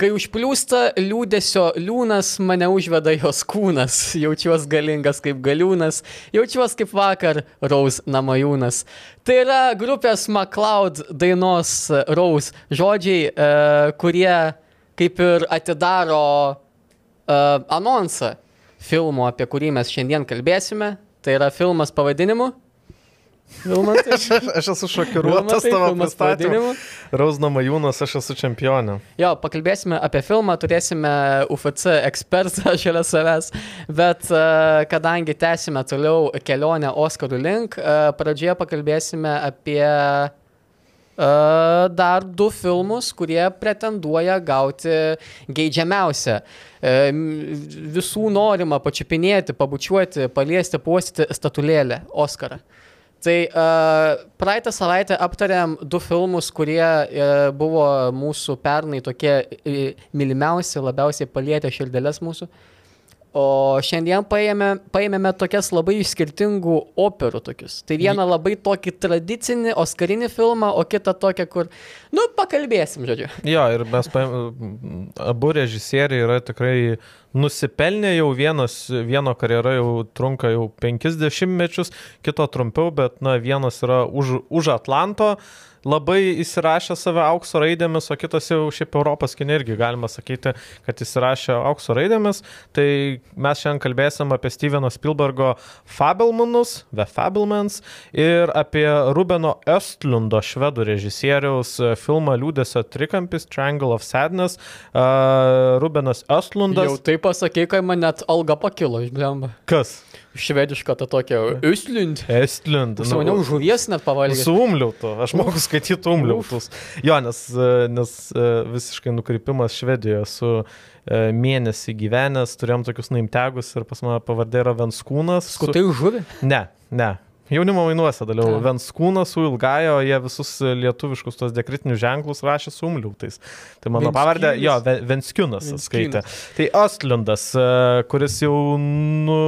Kai užpliūsta liūdėsio liūnas, mane užveda jos kūnas. Jaučiuos galingas kaip galiūnas, jaučiuos kaip vakar Rose Namajūnas. Tai yra grupės MacLeod dainos Rose žodžiai, uh, kurie kaip ir atidaro uh, anonsą filmo, apie kurį mes šiandien kalbėsime. Tai yra filmas pavadinimu Vilmatai. Aš, aš esu šokiruotas tavo pristatymu. Rausna Majūnas, aš esu čempionė. Jo, pakalbėsime apie filmą, turėsime UFC ekspertą šalia savęs, bet uh, kadangi tęsime toliau kelionę Oscarų link, uh, pradžioje pakalbėsime apie uh, dar du filmus, kurie pretenduoja gauti geidžiamiausią. Visų norima pačiupinėti, pabučiuoti, paliesti, puostyti statulėlę Oscarą. Tai uh, praeitą savaitę aptarėm du filmus, kurie uh, buvo mūsų pernai tokie uh, mylimiausi, labiausiai palietę širdelės mūsų. O šiandien paėmė, paėmėme tokias labai skirtingų operų tokius. Tai vieną labai tokį tradicinį Oskarinį filmą, o kitą tokią, kur, nu, pakalbėsim, žodžiu. Jo, ir mes paėmėm, abu režisieriai yra tikrai uh, nusipelnė jau vienas, vieno karjera jau trunka jau 50 mečius, kito trumpiau, bet na, vienas yra už, už Atlanto, labai įsirašė save aukso raidėmis, o kitas jau šiaip Europos kinė irgi galima sakyti, kad įsirašė aukso raidėmis. Tai mes šiandien kalbėsim apie Steveno Spielbergo Fabelmanus, The Fabelmans ir apie Rubeno Östlundo švedų režisieriaus filmą Liūdėsio trikampis Triangle of Sadness. Uh, Rubenas Östlundas. Jau taip pasakė, kai man net alga pakilo blemba. Kas? Švediška ta tokia Östlund. Östlund. Su manim žuvies net pavalgė. Su umliautu. Aš moku skaityti umliautus. Jo, nes, nes e, visiškai nukrypimas Švedijoje su e, mėnesį gyvenęs, turėjom tokius naimtegus ir pas mane pavardė yra Venskūnas. Skutai su... žuvį? Ne, ne, Jaunimo mainuose dalyvau. Venskūnas su Ilgajo, jie visus lietuviškus tos dekritinius ženklus rašė su umliautais. Tai mano pavardė, jo, Venskiūnas skaitė. Tai Ostlundas, e, kuris jau nu,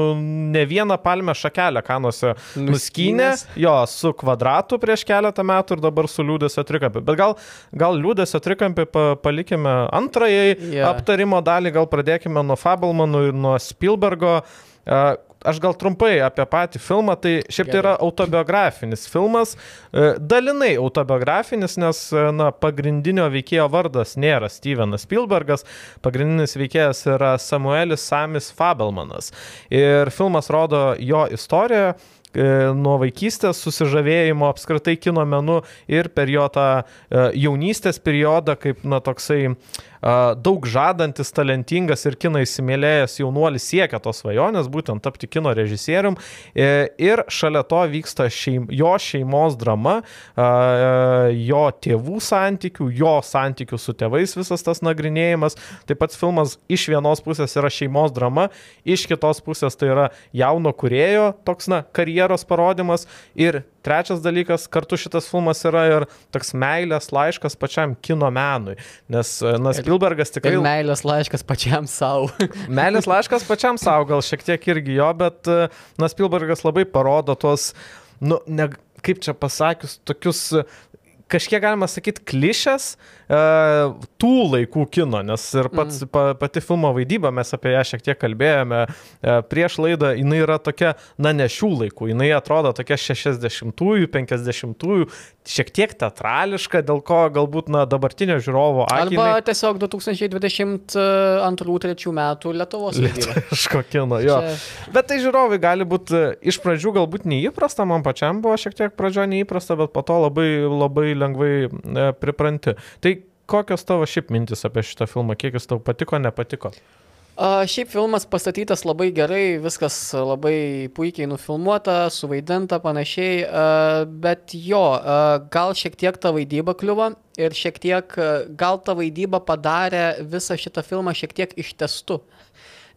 ne vieną palmę šakelę kanuose nuskynė, jo, su kvadratu prieš keletą metų ir dabar su liūdėsio trikampį. Bet gal, gal liūdėsio trikampį palikime antrajai yeah. aptarimo dalį, gal pradėkime nuo Fabelmanų ir nuo Spielbergo. Aš gal trumpai apie patį filmą, tai šiaip tai yra autobiografinis filmas, e, dalinai autobiografinis, nes e, na, pagrindinio veikėjo vardas nėra Stevenas Spielbergas, pagrindinis veikėjas yra Samuelis Samis Fabelmanas. Ir filmas rodo jo istoriją e, nuo vaikystės susižavėjimo apskritai kino menu ir per jo tą jaunystės periodą kaip, na, toksai uh, daug žadantis, talentingas ir kino įsimylėjęs jaunuolis siekia tos svajonės, būtent tapti kino režisierium. E, ir šalia to vyksta šeim, jo šeimos drama, jo tėvų santykių, jo santykių su tėvais visas tas nagrinėjimas. Taip pat filmas iš vienos pusės yra šeimos drama, iš kitos pusės tai yra jauno kurėjo toks, na, karjeros parodimas. Ir trečias dalykas, kartu šitas filmas yra ir toks meilės laiškas pačiam kino menui. Nes, na, Spielbergas tikrai... Ir meilės laiškas pačiam savo. meilės laiškas pačiam savo, gal šiek tiek irgi jo, bet, na, Spielbergas labai parodo tuos, nu, ne, kaip čia pasakius, tokius kažkiek galima sakyti klišės uh, tų laikų kino, nes ir pats, mm. pa, pati filmo vaidyba, mes apie ją šiek tiek kalbėjome uh, prieš laidą, jinai yra tokia, na, ne šių laikų, jinai atrodo tokia 60-ųjų, 50-ųjų, šiek tiek teatrališka, dėl ko galbūt, na, dabartinio žiūrovo akis. Arba jinai... tiesiog 2022-2023 metų Lietuvos vaidyba. Lietuviško kino, jo. Čia... Bet tai žiūrovai gali būti iš pradžių galbūt neįprasta, man pačiam buvo šiek tiek pradžio neįprasta, bet po to labai, labai lengvai e, pripranti. Tai kokios tavo šiaip mintis apie šitą filmą, kiek jis tau patiko, nepatiko? A, šiaip filmas pastatytas labai gerai, viskas labai puikiai nufilmuota, suvaidinta panašiai, a, bet jo, a, gal šiek tiek ta vaidyba kliuvo ir šiek tiek, gal ta vaidyba padarė visą šitą filmą šiek tiek ištestu.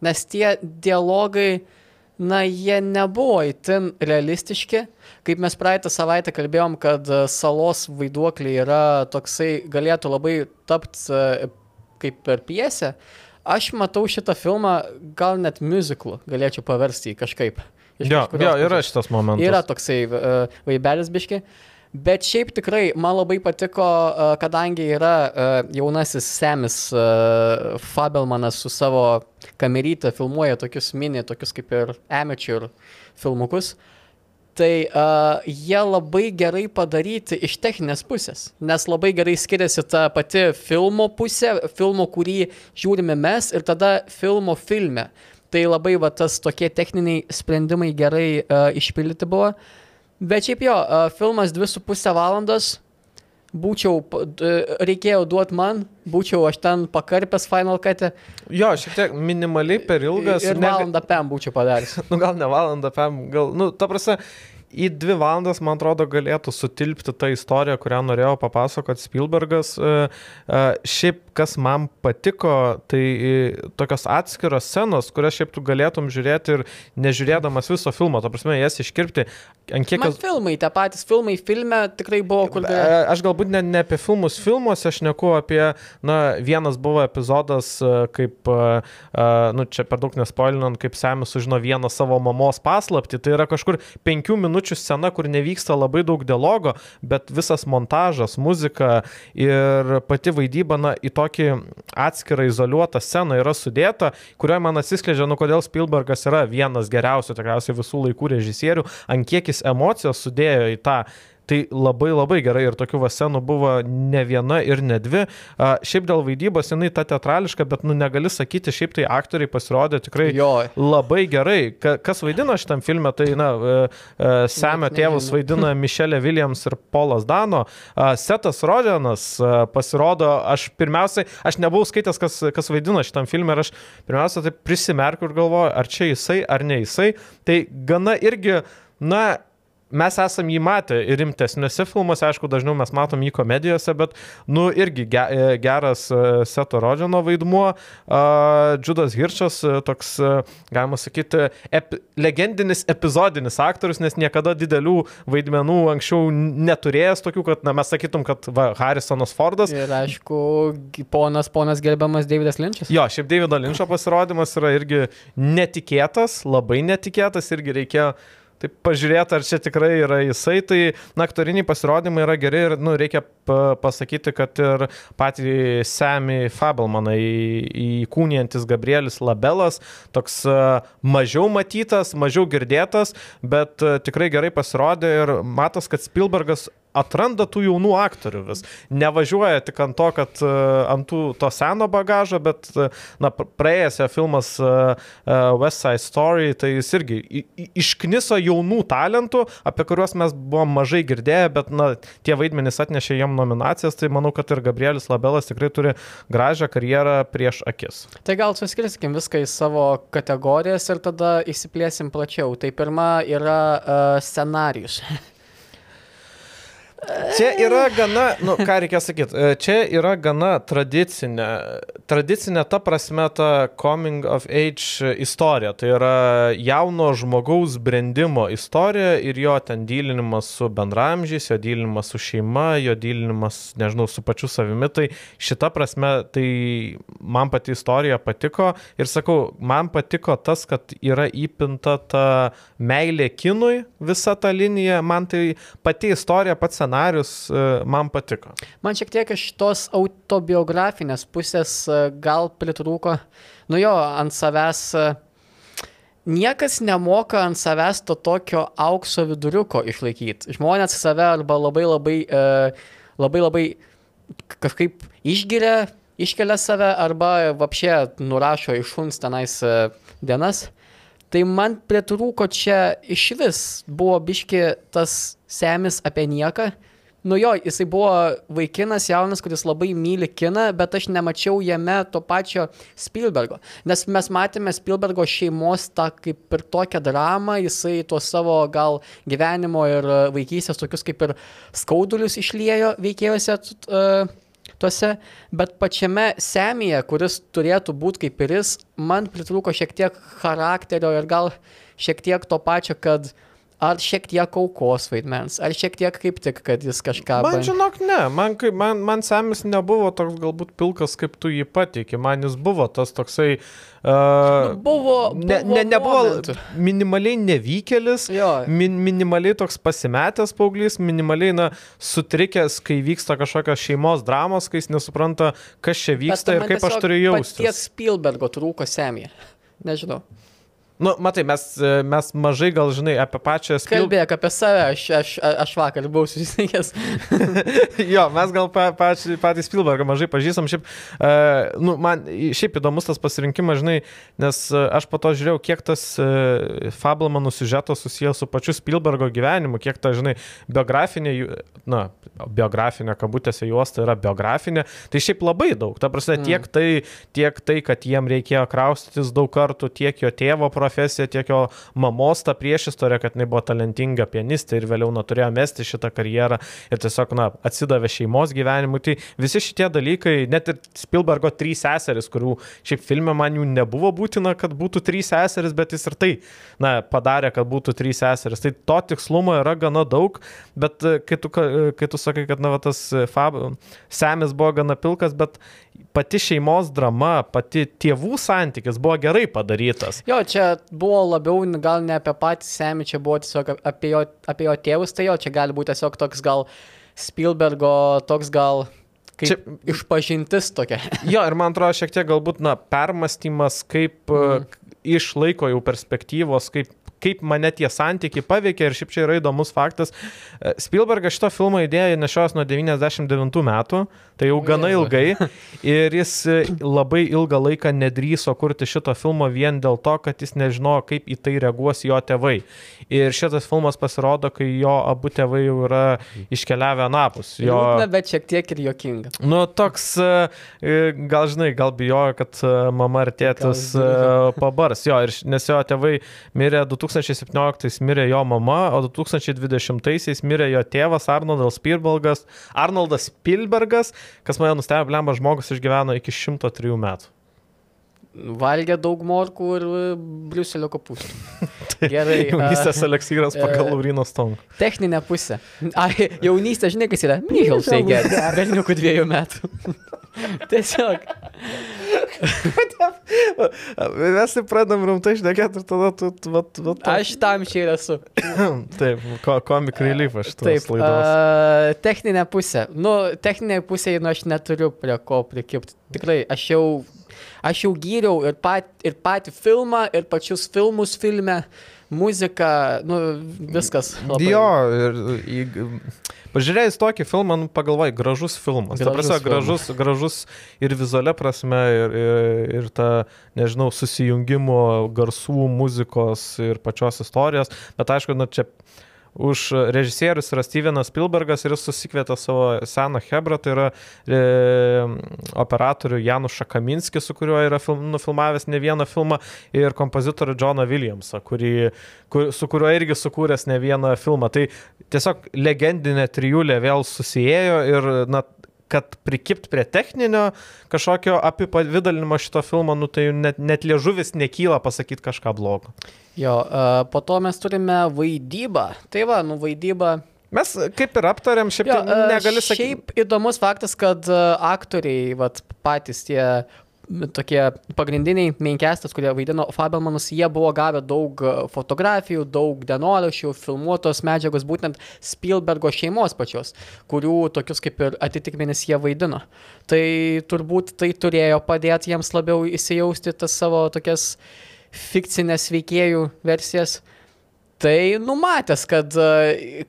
Nes tie dialogai, na, jie nebuvo itin realistiški. Kaip mes praeitą savaitę kalbėjom, kad salos vaiduokliai yra toksai, galėtų labai tapti kaip per piesę. Aš matau šitą filmą gal net muziklu, galėčiau paversti jį kažkaip. Jo, jo, yra šitas momentas. Yra toksai uh, vaibelis biški. Bet šiaip tikrai man labai patiko, uh, kadangi yra uh, jaunasis Semis uh, Fabelmanas su savo kameryte filmuoja tokius mini, tokius kaip ir amateur filmukus. Tai uh, jie labai gerai padaryti iš techninės pusės, nes labai gerai skiriasi ta pati filmo pusė, filmo, kurį žiūrime mes ir tada filmo filme. Tai labai va tas tokie techniniai sprendimai gerai uh, išpildyti buvo. Bet šiaip jo, uh, filmas 2,5 valandos, būčiau, reikėjo duoti man, būčiau aš ten pakarpęs Final Cut. Jo, šiek tiek minimaliai per ilgas. Ir valandą PM būčiau padaręs. nu gal ne valandą PM, gal, nu, ta prasme, į dvi valandas, man atrodo, galėtų sutilpti tą istoriją, kurią norėjo papasakoti Spielbergas. E, e, šiaip, kas man patiko, tai e, tokios atskiros scenos, kurias šiaip tu galėtum žiūrėti ir nežiūrėdamas viso filmo, to prasme, jas iškirpti. Ant kiek... Man filmai, tie patys filmai filme tikrai buvo kur. Aš galbūt ne, ne apie filmus filmuose, aš neku apie, na, vienas buvo epizodas, kaip, nu, čia per daug nespoilinant, kaip Semis sužino vieną savo mamos paslapti, tai yra kažkur penkių minučių minučių scena, kur nevyksta labai daug dialogo, bet visas montažas, muzika ir pati vaidyba na, į tokį atskirą izoliuotą sceną yra sudėta, kurioje man atsiskleidžia, nu kodėl Spielbergas yra vienas geriausių tikriausiai visų laikų režisierių, ant kiek jis emocijos sudėjo į tą Tai labai labai gerai ir tokių vasenų buvo ne viena ir ne dvi. A, šiaip dėl vaidybos jinai ta teatrališka, bet nu negali sakyti, šiaip tai aktoriai pasirodė tikrai jo. labai gerai. Ka, kas vaidino šitam filmė, tai na, e, e, Semio tėvus vaidina Mišelė Williams ir Polas Dano. A, Setas Rodenas pasirodo, aš pirmiausiai, aš nebuvau skaitęs, kas, kas vaidino šitam filmė ir aš pirmiausia tai prisimerkiu ir galvoju, ar čia jisai, ar ne jisai. Tai gana irgi, na, mes esam jį matę ir rimtesniuose filmuose, aišku, dažniau mes matom jį komedijose, bet, nu, irgi ge, e, geras e, Seto Rodžino vaidmuo. Džudas Hiršas, e, toks, galima sakyti, ep, legendinis epizodinis aktorius, nes niekada didelių vaidmenų anksčiau neturėjęs tokių, kad, na, mes sakytum, kad va, Harrisonas Fordas. Ir, aišku, ponas, ponas gerbiamas Davidas Linčas. Jo, šiaip Davido Linčo pasirodymas yra irgi netikėtas, labai netikėtas, irgi reikėjo taip pažiūrėti, ar čia tikrai yra jisai, tai na, aktoriniai pasirodymai yra geri ir, nu, reikia pasakyti, kad ir patį Sammy Fabelmaną įkūnijantis Gabrielis Labelas, toks mažiau matytas, mažiau girdėtas, bet tikrai gerai pasirodė ir matas, kad Spielbergas atranda tų jaunų aktorių vis. Nevažiuoja tik ant to, kad ant tų, to seno bagažo, bet, na, praėjęs jo filmas West Side Story, tai jis irgi iškniso jaunų talentų, apie kuriuos mes buvom mažai girdėję, bet, na, tie vaidmenys atnešė jam nominacijas, tai manau, kad ir Gabrielis Labelas tikrai turi gražią karjerą prieš akis. Tai gal suskirsim viską į savo kategorijas ir tada įsiplėsim plačiau. Tai pirma yra uh, scenarius. Čia yra gana, nu, ką reikia sakyti, e, čia yra gana tradicinė, tradicinė ta prasme ta coming of age istorija. Tai yra jauno žmogaus brandimo istorija ir jo ten dylinimas su bendramžiais, jo dylinimas su šeima, jo dylinimas, nežinau, su pačiu savimi. Tai šita prasme, tai man pati istorija patiko ir sakau, man patiko tas, kad yra įpinta ta meilė kinui, visa ta linija, man tai pati istorija, pats scenarius e, man patiko. Man šiek tiek iš tos autobiografinės pusės e, gal pritrūko, nu jo, ant savęs e, niekas nemoka ant savęs to tokio aukso viduriuko išlaikyti. Žmonės save arba labai labai, labai labai kažkaip išgiria, iškelia save arba vapšė nurašo iš šuns tenais dienas. Tai man pritrūko čia iš vis buvo biški tas semis apie nieką. Nu jo, jisai buvo vaikinas jaunas, kuris labai myli kiną, bet aš nemačiau jame to pačio Spielbergo. Nes mes matėme Spielbergo šeimos tą kaip ir tokią dramą, jisai tuo savo gal gyvenimo ir vaikystės tokius kaip ir skaudulius išliejo veikėjose. Uh, tuose, bet pačiame semėje, kuris turėtų būti kaip ir jis, man pritrūko šiek tiek charakterio ir gal šiek tiek to pačio, kad Ar šiek tiek aukos vaidmens, ar šiek tiek kaip tik, kad jis kažką... Man žinok, ne, man, man, man Semis nebuvo toks galbūt pilkas, kaip tu jį patikė, man jis buvo tas toksai... Uh, nu, buvo, buvo. Ne, ne, nebuvo momentų. minimaliai nevykėlis, min, minimaliai toks pasimetęs paauglys, minimaliai, na, sutrikęs, kai vyksta kažkokios šeimos dramos, kai jis nesupranta, kas čia vyksta ir kaip aš turiu jaustis. Tiek Spielbergo trūko Semį. Nežinau. Nu, matai, mes, mes mažai gal žinai apie pačią Spielberg. Kalbėk apie save, aš, aš, aš vakar buvau susitikęs. jo, mes gal pa, pač, patį Spielbergą mažai pažįstam. Šiaip, uh, nu, man šiaip įdomus tas pasirinkimas, žinai, nes aš po to žiūrėjau, kiek tas uh, Fablemanų siužetas susijęs su pačiu Spielbergo gyvenimu, kiek ta, žinai, biografinė, na, biografinė kabutėse juosta yra biografinė. Tai šiaip labai daug. Ta prasme, mm. tiek, tai, tiek tai, kad jiem reikėjo kraustytis daug kartų, tiek jo tėvo projektų profesiją, tiek jo mamos tą priešistorę, kad jinai buvo talentinga pianistė ir vėliau na, turėjo mesti šitą karjerą ir tiesiog na, atsidavė šeimos gyvenimui. Tai visi šitie dalykai, net ir Spielbergo trys seseris, kurių šiaip filme man jų nebuvo būtina, kad būtų trys seseris, bet jis ir tai na, padarė, kad būtų trys seseris. Tai to tikslumo yra gana daug, bet e, kai tu, kai tu sakai, kad na, va, tas Fab, Semis buvo gana pilkas, bet pati šeimos drama, pati tėvų santykis buvo gerai padarytas. Jo, čia buvo labiau gal ne apie patį Semį, čia buvo tiesiog apie jo, apie jo tėvus, tai jo, čia gali būti tiesiog toks gal Spielbergo, toks gal kaip čia, išpažintis tokia. jo, ir man atrodo šiek tiek galbūt, na, permastymas, kaip mm. iš laiko jau perspektyvos, kaip kaip mane tie santykiai paveikė ir šiaip čia yra įdomus faktas. E, Spielbergas šito filmo idėją nešios nuo 99 metų, tai jau gana ilgai ir jis e, labai ilgą laiką nedryso kurti šito filmo vien dėl to, kad jis nežinojo, kaip į tai reaguos jo tėvai. Ir šitas filmas pasirodo, kai jo abu tėvai jau yra iškeliavę anapus. Jo... Liūdna, bet šiek tiek ir jokinga. Nu, toks, e, gal žinai, gal bijojo, kad mama ir tėtis pabars. Jo, ir, nes jo tėvai mirė 2000. 2017 mirė jo mama, o 2020 mirė jo tėvas Arnoldas Spielbergas. Arnoldas Spielbergas, kas mane nustebino, blemba žmogus išgyveno iki 103 metų. Valgė daug morkų ir e, Briuselio kopūstų. Gerai. jaunystės eleksyras pagal Laurino Stonk. Techninė pusė. Ai, jaunystė, žinai, kas yra? Myhilsai gerai. Berniukų dviejų metų. Tiesiog. Mes tai pradam rimtai išnekėti ir tada tu... tu, tu, tu. Aš tam čia ir esu. Taip, ko, komik relief aš tu. Taip, uh, techninė pusė. Nu, techninė pusė, nu, aš neturiu prie ko prikipti. Tikrai, aš jau, aš jau gyriau ir, pat, ir patį filmą, ir pačius filmus filme. Muzika, nu, viskas. Labai. Jo, ir Pažiūrėjus tokį filmą, nu, pagalvoj, gražus filmas. Gražus, prasme, gražus, gražus ir vizualia prasme, ir, ir, ir ta, nežinau, susijungimo garsų, muzikos ir pačios istorijos. Bet aišku, na, čia už režisierius yra Stevenas Spielbergas ir jis susikvietė savo seną Hebrą, tai yra e, operatorių Janušą Kaminskį, su kuriuo yra film, nufilmavęs ne vieną filmą, ir kompozitorių Johną Williamsą, kurį, kur, su kuriuo irgi sukūręs ne vieną filmą. Tai tiesiog legendinė trijulė vėl susijėjo ir, na, kad prikipt prie techninio kažkokio apipavydalinimo šito filmo, nu tai net, net liežuvis nekyla pasakyti kažką blogo. Jo, uh, po to mes turime vaidybą. Tai va, nu vaidyba. Mes kaip ir aptarėm, šiaip jo, tai negali sakyti. Šiaip įdomus faktas, kad aktoriai, vat, patys tie tokie pagrindiniai mainkestas, kurie vaidino Fabelmanus, jie buvo gavę daug e, fotografijų, daug dienoraščių, filmuotos medžiagos būtent Spielbergo šeimos pačios, kurių tokius kaip ir atitikmenis jie vaidino. Tai turbūt tai turėjo padėti jiems labiau įsijausti tas savo tokias fikcinės veikėjų versijas. Tai numatęs, kad e,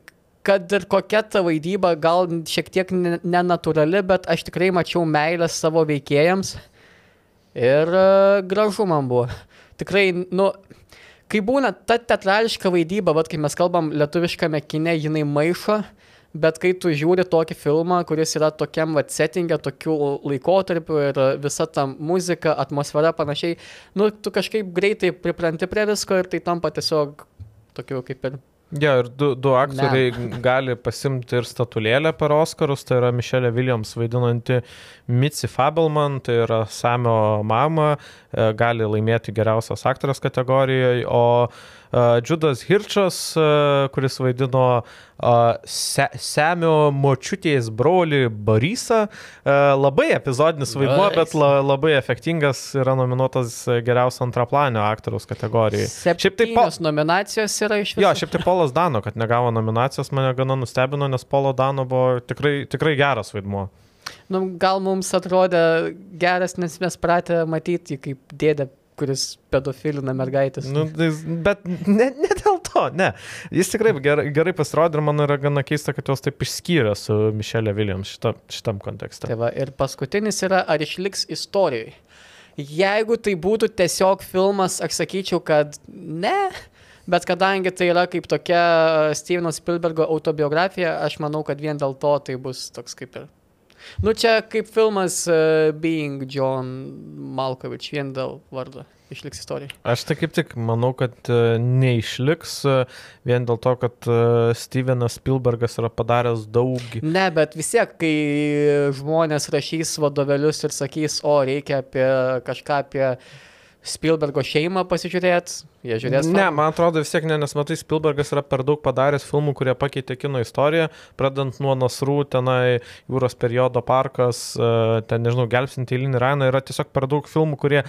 kad ir kokia ta vaidyba gal šiek tiek nenatūrali, bet aš tikrai mačiau meilę savo veikėjams Ir uh, gražu man buvo. Tikrai, nu, kai būna ta teatrališka vaidyba, vad kai mes kalbam lietuviškame kine, jinai maišo, bet kai tu žiūri tokį filmą, kuris yra tokiam vat settingė, tokiu laikotarpiu ir visa ta muzika, atmosfera panašiai, nu, tu kažkaip greitai pripranti prie visko ir tai tampa tiesiog tokiu kaip ir Ja, ir du, du aktoriai Man. gali pasimti ir statulėlę per Oscarus, tai yra Mišelė Williams vaidinanti Mitzi Fabelman, tai yra Samio mama, e, gali laimėti geriausios aktorės kategorijoje, o Džudas Hirčas, kuris vaidino se, Semio močiutės brolį Barysą. Labai epizodinis vaidmuo, bet la, labai efektingas yra nominuotas geriausio antraplanio aktoriaus kategorijai. Šiaip tai po... nominacijos yra iš viso. Jo, šiaip tai Polas Dano, kad negavo nominacijos, mane gana nustebino, nes Polo Dano buvo tikrai, tikrai geras vaidmuo. Nu, gal mums atrodė geras, nes mes pratę matyti kaip dėdė kuris pedofilina mergaitės. Nu, tai, bet ne, ne dėl to, ne. Jis tikrai gerai, gerai pasirodė ir man yra gana keista, kad jos taip išskyrė su Mišelė Williams šita, šitam kontekste. Tai va, ir paskutinis yra, ar išliks istorijai. Jeigu tai būtų tiesiog filmas, aš sakyčiau, kad ne. Bet kadangi tai yra kaip tokia Steveno Spielbergo autobiografija, aš manau, kad vien dėl to tai bus toks kaip ir Nu čia kaip filmas uh, Being John Malkovich, vien dėl vardo išliks istorija. Aš tai kaip tik manau, kad uh, neišliks uh, vien dėl to, kad uh, Stevenas Spielbergas yra padaręs daug. Ne, bet vis tiek, kai žmonės rašys vadovėlius ir sakys, o reikia apie kažką apie Spielbergo šeimą pasižiūrėti, jie žiūrės. Ne, man atrodo vis tiek ne, nes matai, Spielbergas yra per daug padaręs filmų, kurie pakeitė kino istoriją, pradant nuo Nasrų, tenai jūros periodo parkas, e, ten nežinau, gelbstinti eilinį rainą, yra tiesiog per daug filmų, kurie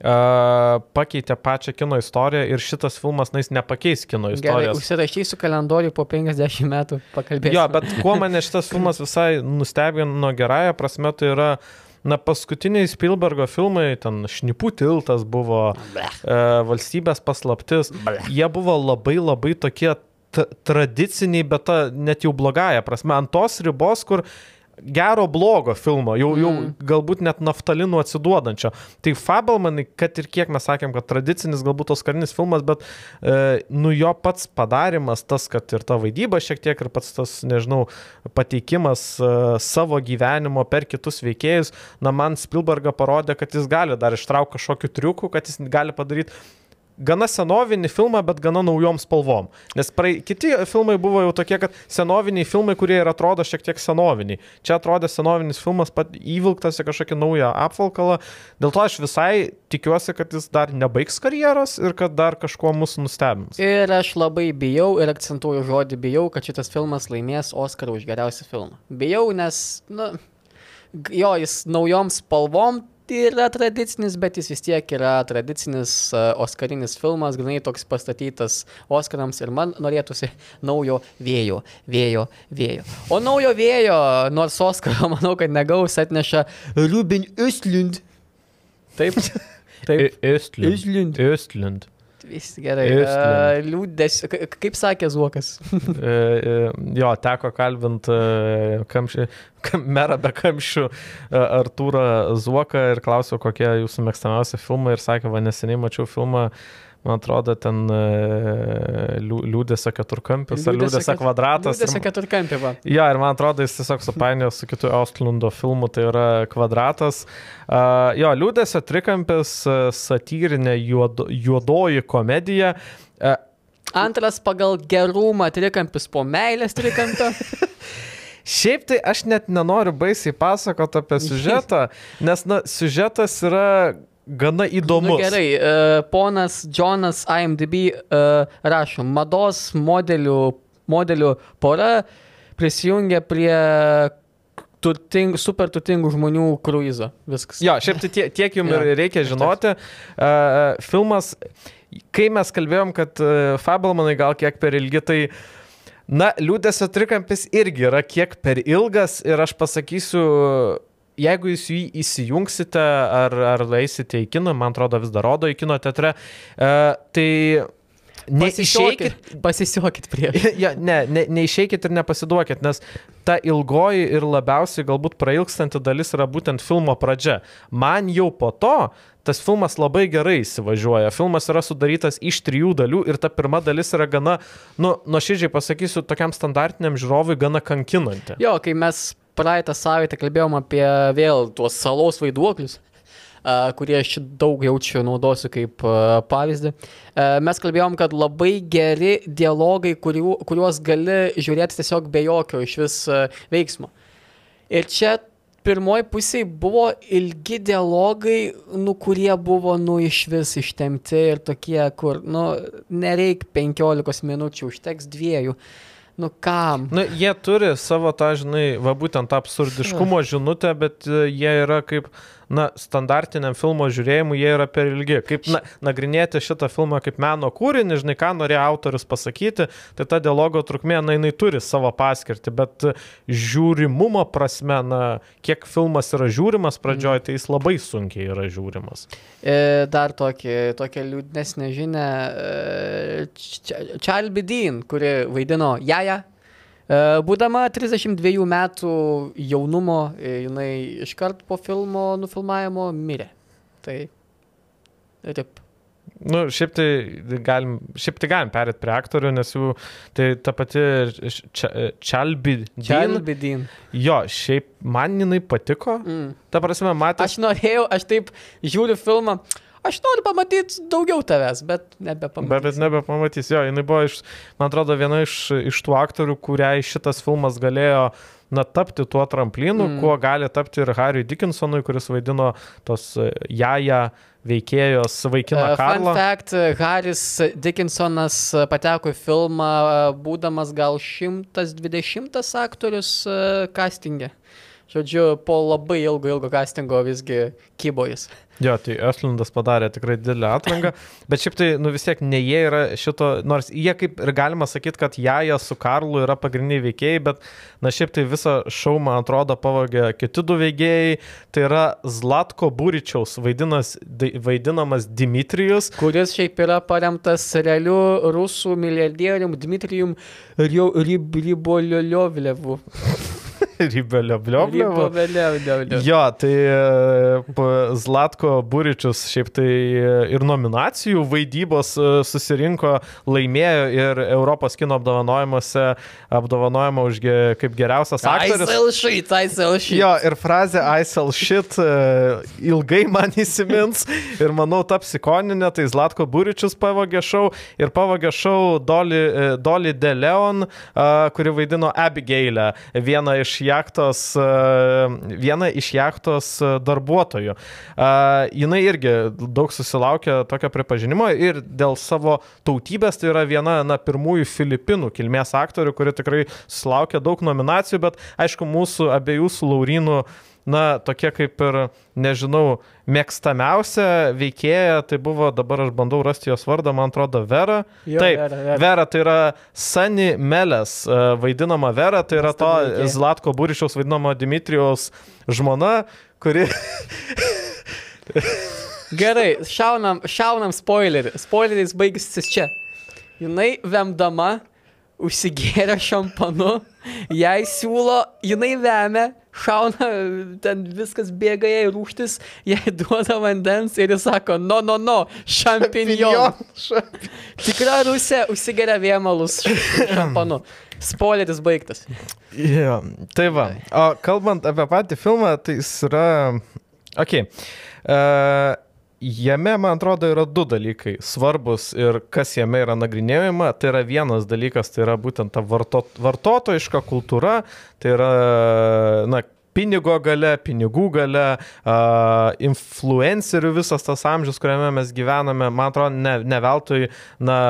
Uh, pakeitė pačią kino istoriją ir šitas filmas, na, jis nepakeis kino istorijos. Gerai, užsirašysiu kalendorių po 50 metų pakalbėti. Jo, bet kuo mane šitas filmas visai nustebino gerąją prasme, tai yra uh, Na, paskutiniai Spielbergo filmai, ten Šnipų tiltas buvo, e, valstybės paslaptis, Blech. jie buvo labai labai tokie tradiciniai, bet ta net jau blogąją prasme, ant tos ribos, kur gero blogo filmo, jau, jau mm. galbūt net naftalinų atsiduodančio. Tai Fabelmanai, kad ir kiek mes sakėm, kad tradicinis galbūt tos karinis filmas, bet e, nu jo pats padarimas, tas, kad ir ta vaidyba šiek tiek ir pats tas, nežinau, pateikimas e, savo gyvenimo per kitus veikėjus, na man Spielbergą parodė, kad jis gali dar ištraukti kažkokių triukų, kad jis gali padaryti gana senovinį filmą, bet gana naujom spalvom. Nes praei, kiti filmai buvo jau tokie, kad senoviniai filmai, kurie ir atrodo šiek tiek senoviniai. Čia atrodė senovinis filmas pat įvilktas į kažkokį naują apvalkalą. Dėl to aš visai tikiuosi, kad jis dar nebaigs karjeros ir kad dar kažkuo mus nustebins. Ir aš labai bijau ir akcentuoju žodį bijau, kad šitas filmas laimės Oscarą už geriausią filmą. Bijau, nes, na, nu, jo, jis naujom spalvom yra tradicinis, bet jis vis tiek yra tradicinis uh, Oscarinis filmas, grinai toks pastatytas Oscarams ir man norėtųsi naujo vėjo, vėjo, vėjo. O naujo vėjo, nors Oscarą manau, kad negaus, atneša Ruben Östlund. Taip. Taip. Östlund. Östlund. Vis gerai. Uh, liūdės, kaip sakė Zuokas. E, e, jo, teko kalbinti kamšį, merą be kamščių Artūrą Zuoką ir klausiau, kokie jūsų mėgstamiausi filmai ir sakė, va neseniai mačiau filmą uh, man atrodo, ten e, liūdėsio keturkampis ar liūdėsio kvadratas. Liūdėsio keturkampį, va. Jo, ir man atrodo, jis tiesiog supainiojo su kitu Ostlundo filmu, tai yra kvadratas. Uh, jo, liūdėsio trikampis, satyrinė juodo, juodoji komedija. Uh, Antras pagal gerumą trikampis po meilės trikampio. Šiaip tai aš net nenoriu baisiai pasakoti apie siužetą, nes, na, siužetas yra gana įdomus. Nu, gerai, uh, ponas Jonas IMDB uh, rašo, mados modelių, modelių pora prisijungia prie turting, super turtingų žmonių kruizo. Viskas. Jo, šiaip tai tie, tiek jums ja, reikia žinoti. Uh, filmas, kai mes kalbėjom, kad uh, Fabelmanai gal kiek per ilgi, tai Na, liūdėsio trikampis irgi yra kiek per ilgas ir aš pasakysiu, jeigu jūs jį įsijungsite ar, ar eisite į kiną, man atrodo vis dar rodo į kino teatre, uh, tai Neišeikit, pasisiokit prie. ja, ne, ne, neišeikit ir nepasiduokit, nes ta ilgoji ir labiausiai galbūt prailgstanti dalis yra būtent filmo pradžia. Man jau po to tas filmas labai gerai įsivažiuoja. Filmas yra sudarytas iš trijų dalių ir ta pirma dalis yra gana, nu, nuoširdžiai pasakysiu, tokiam standartiniam žiūrovui gana kankinanti. Jo, kai mes praeitą savaitę kalbėjom apie vėl tuos salos vaiduoklius. kurį aš daug jaučiu naudosiu kaip pavyzdį. Mes kalbėjom, kad labai geri dialogai, kuriu, kuriuos gali žiūrėti tiesiog be jokio iš vis veiksmo. Ir čia pirmoji pusėje buvo ilgi dialogai, nu, kurie buvo, nu, iš vis ištemti ir tokie, kur, nu, nereik 15 minučių, užteks dviejų. Nu kam? Nu, jie turi savo tą, žinai, va būtent tą absurdiškumo žinutę, bet jie yra kaip, na, standartiniam filmo žiūrėjimui jie yra per ilgi. Kaip na, nagrinėti šitą filmą kaip meno kūrinį, žinai, ką norėjo autorius pasakyti, tai ta dialogo trukmė, na, jinai turi savo paskirtį, bet žiūrimumo prasme, na, kiek filmas yra žiūrimas pradžioje, tai jis labai sunkiai yra žiūrimas. E, dar tokį, tokią liūdnesnę žinę. Čalbidin, kuri vaidino Jaja E, būdama 32 metų jaunumo, e, jinai iškart po filmo nufilmavimo mirė. Tai rip. Nu, šiaip tai galim, šiaip tai galim perėti prie aktorių, nes jų, tai ta pati Čalbidin. Čalbidin. Jo, šiaip man jinai patiko. Mm. Ta prasme, matė. Aš norėjau, aš taip žiūriu filmą. Aš noriu pamatyti daugiau tavęs, bet nebepamatysiu. Bet, bet nebepamatysiu, jo, jinai buvo, iš, man atrodo, viena iš, iš tų aktorių, kuriai šitas filmas galėjo na, tapti tuo tramplinu, mm. kuo gali tapti ir Harry Dickinsonui, kuris vaidino tos e, jaja veikėjos vaikiną uh, Karlą. Fun fact, Haris Dickinsonas pateko į filmą būdamas gal 120 aktorius uh, castingė. Žodžiu, po labai ilgo, ilgo castingo visgi kybojas. Jo, tai Öslindas padarė tikrai didelę atranką, bet šiaip tai, nu vis tiek, ne jie yra šito, nors jie kaip ir galima sakyti, kad Jaja su Karlu yra pagrindiniai veikėjai, bet, na šiaip tai visą šou, man atrodo, pavogė kiti du veikėjai, tai yra Zlatko Būričiaus vaidinas, vaidinamas Dimitrijus. Kuris šiaip yra paremtas realiu rusų milijardierium Dmitrijum Ribolioliovlevu. Ribelio Jo, tai e, Zlatko Buričius šiaip tai e, ir nominacijų vaidybos e, susirinko, laimėjo ir Europos kino apdovanojimuose apdovanojimą už kaip geriausias aktorius. Aisel shit, aisel shit. Jo, ir frazė aisel shit ilgai man įsimins ir manau taps ikoninė, tai Zlatko Buričius pavogė šau ir pavogė šau Dolly, Dolly De Leon, kuri vaidino Abigailę, vieną iš jachtos, e, viena iš jachtos e, darbuotojų. E, jinai irgi daug susilaukė tokio pripažinimo ir dėl savo tautybės tai yra viena na, pirmųjų Filipinų kilmės aktorių, kuri tikrai susilaukė daug nominacijų, bet aišku, mūsų abiejų su Laurinu na, tokie kaip ir, nežinau, mėgstamiausia veikėja, tai buvo, dabar aš bandau rasti jos vardą, man atrodo, Vera. Jo, Taip, Vera, Vera. Vera tai yra Sani Melės e, vaidinama Vera, tai yra to Zlatko Būrišiaus vaidinama Dimitrijaus žmona, kuri... Gerai, šaunam, šaunam spoilerį. Spoileris baigsis čia. Jinai vemdama užsigėrė šampanu, jai siūlo, jinai vemia, šauna, ten viskas bėga jai rūštis, jai duoda vandens ir jis sako, no, no, no, šampinjon. Tikra rusė užsigeria vėmalus šampanu. Spoileris baigtas. Yeah. Tai va, o kalbant apie patį filmą, tai jis yra... Ok. Uh, Jame, man atrodo, yra du dalykai svarbus ir kas jame yra nagrinėjama. Tai yra vienas dalykas, tai yra būtent ta varto, vartotojiška kultūra, tai yra, na, pinigo gale, pinigų gale, uh, influencerių visas tas amžius, kuriame mes gyvename, man atrodo, ne, ne veltui, na,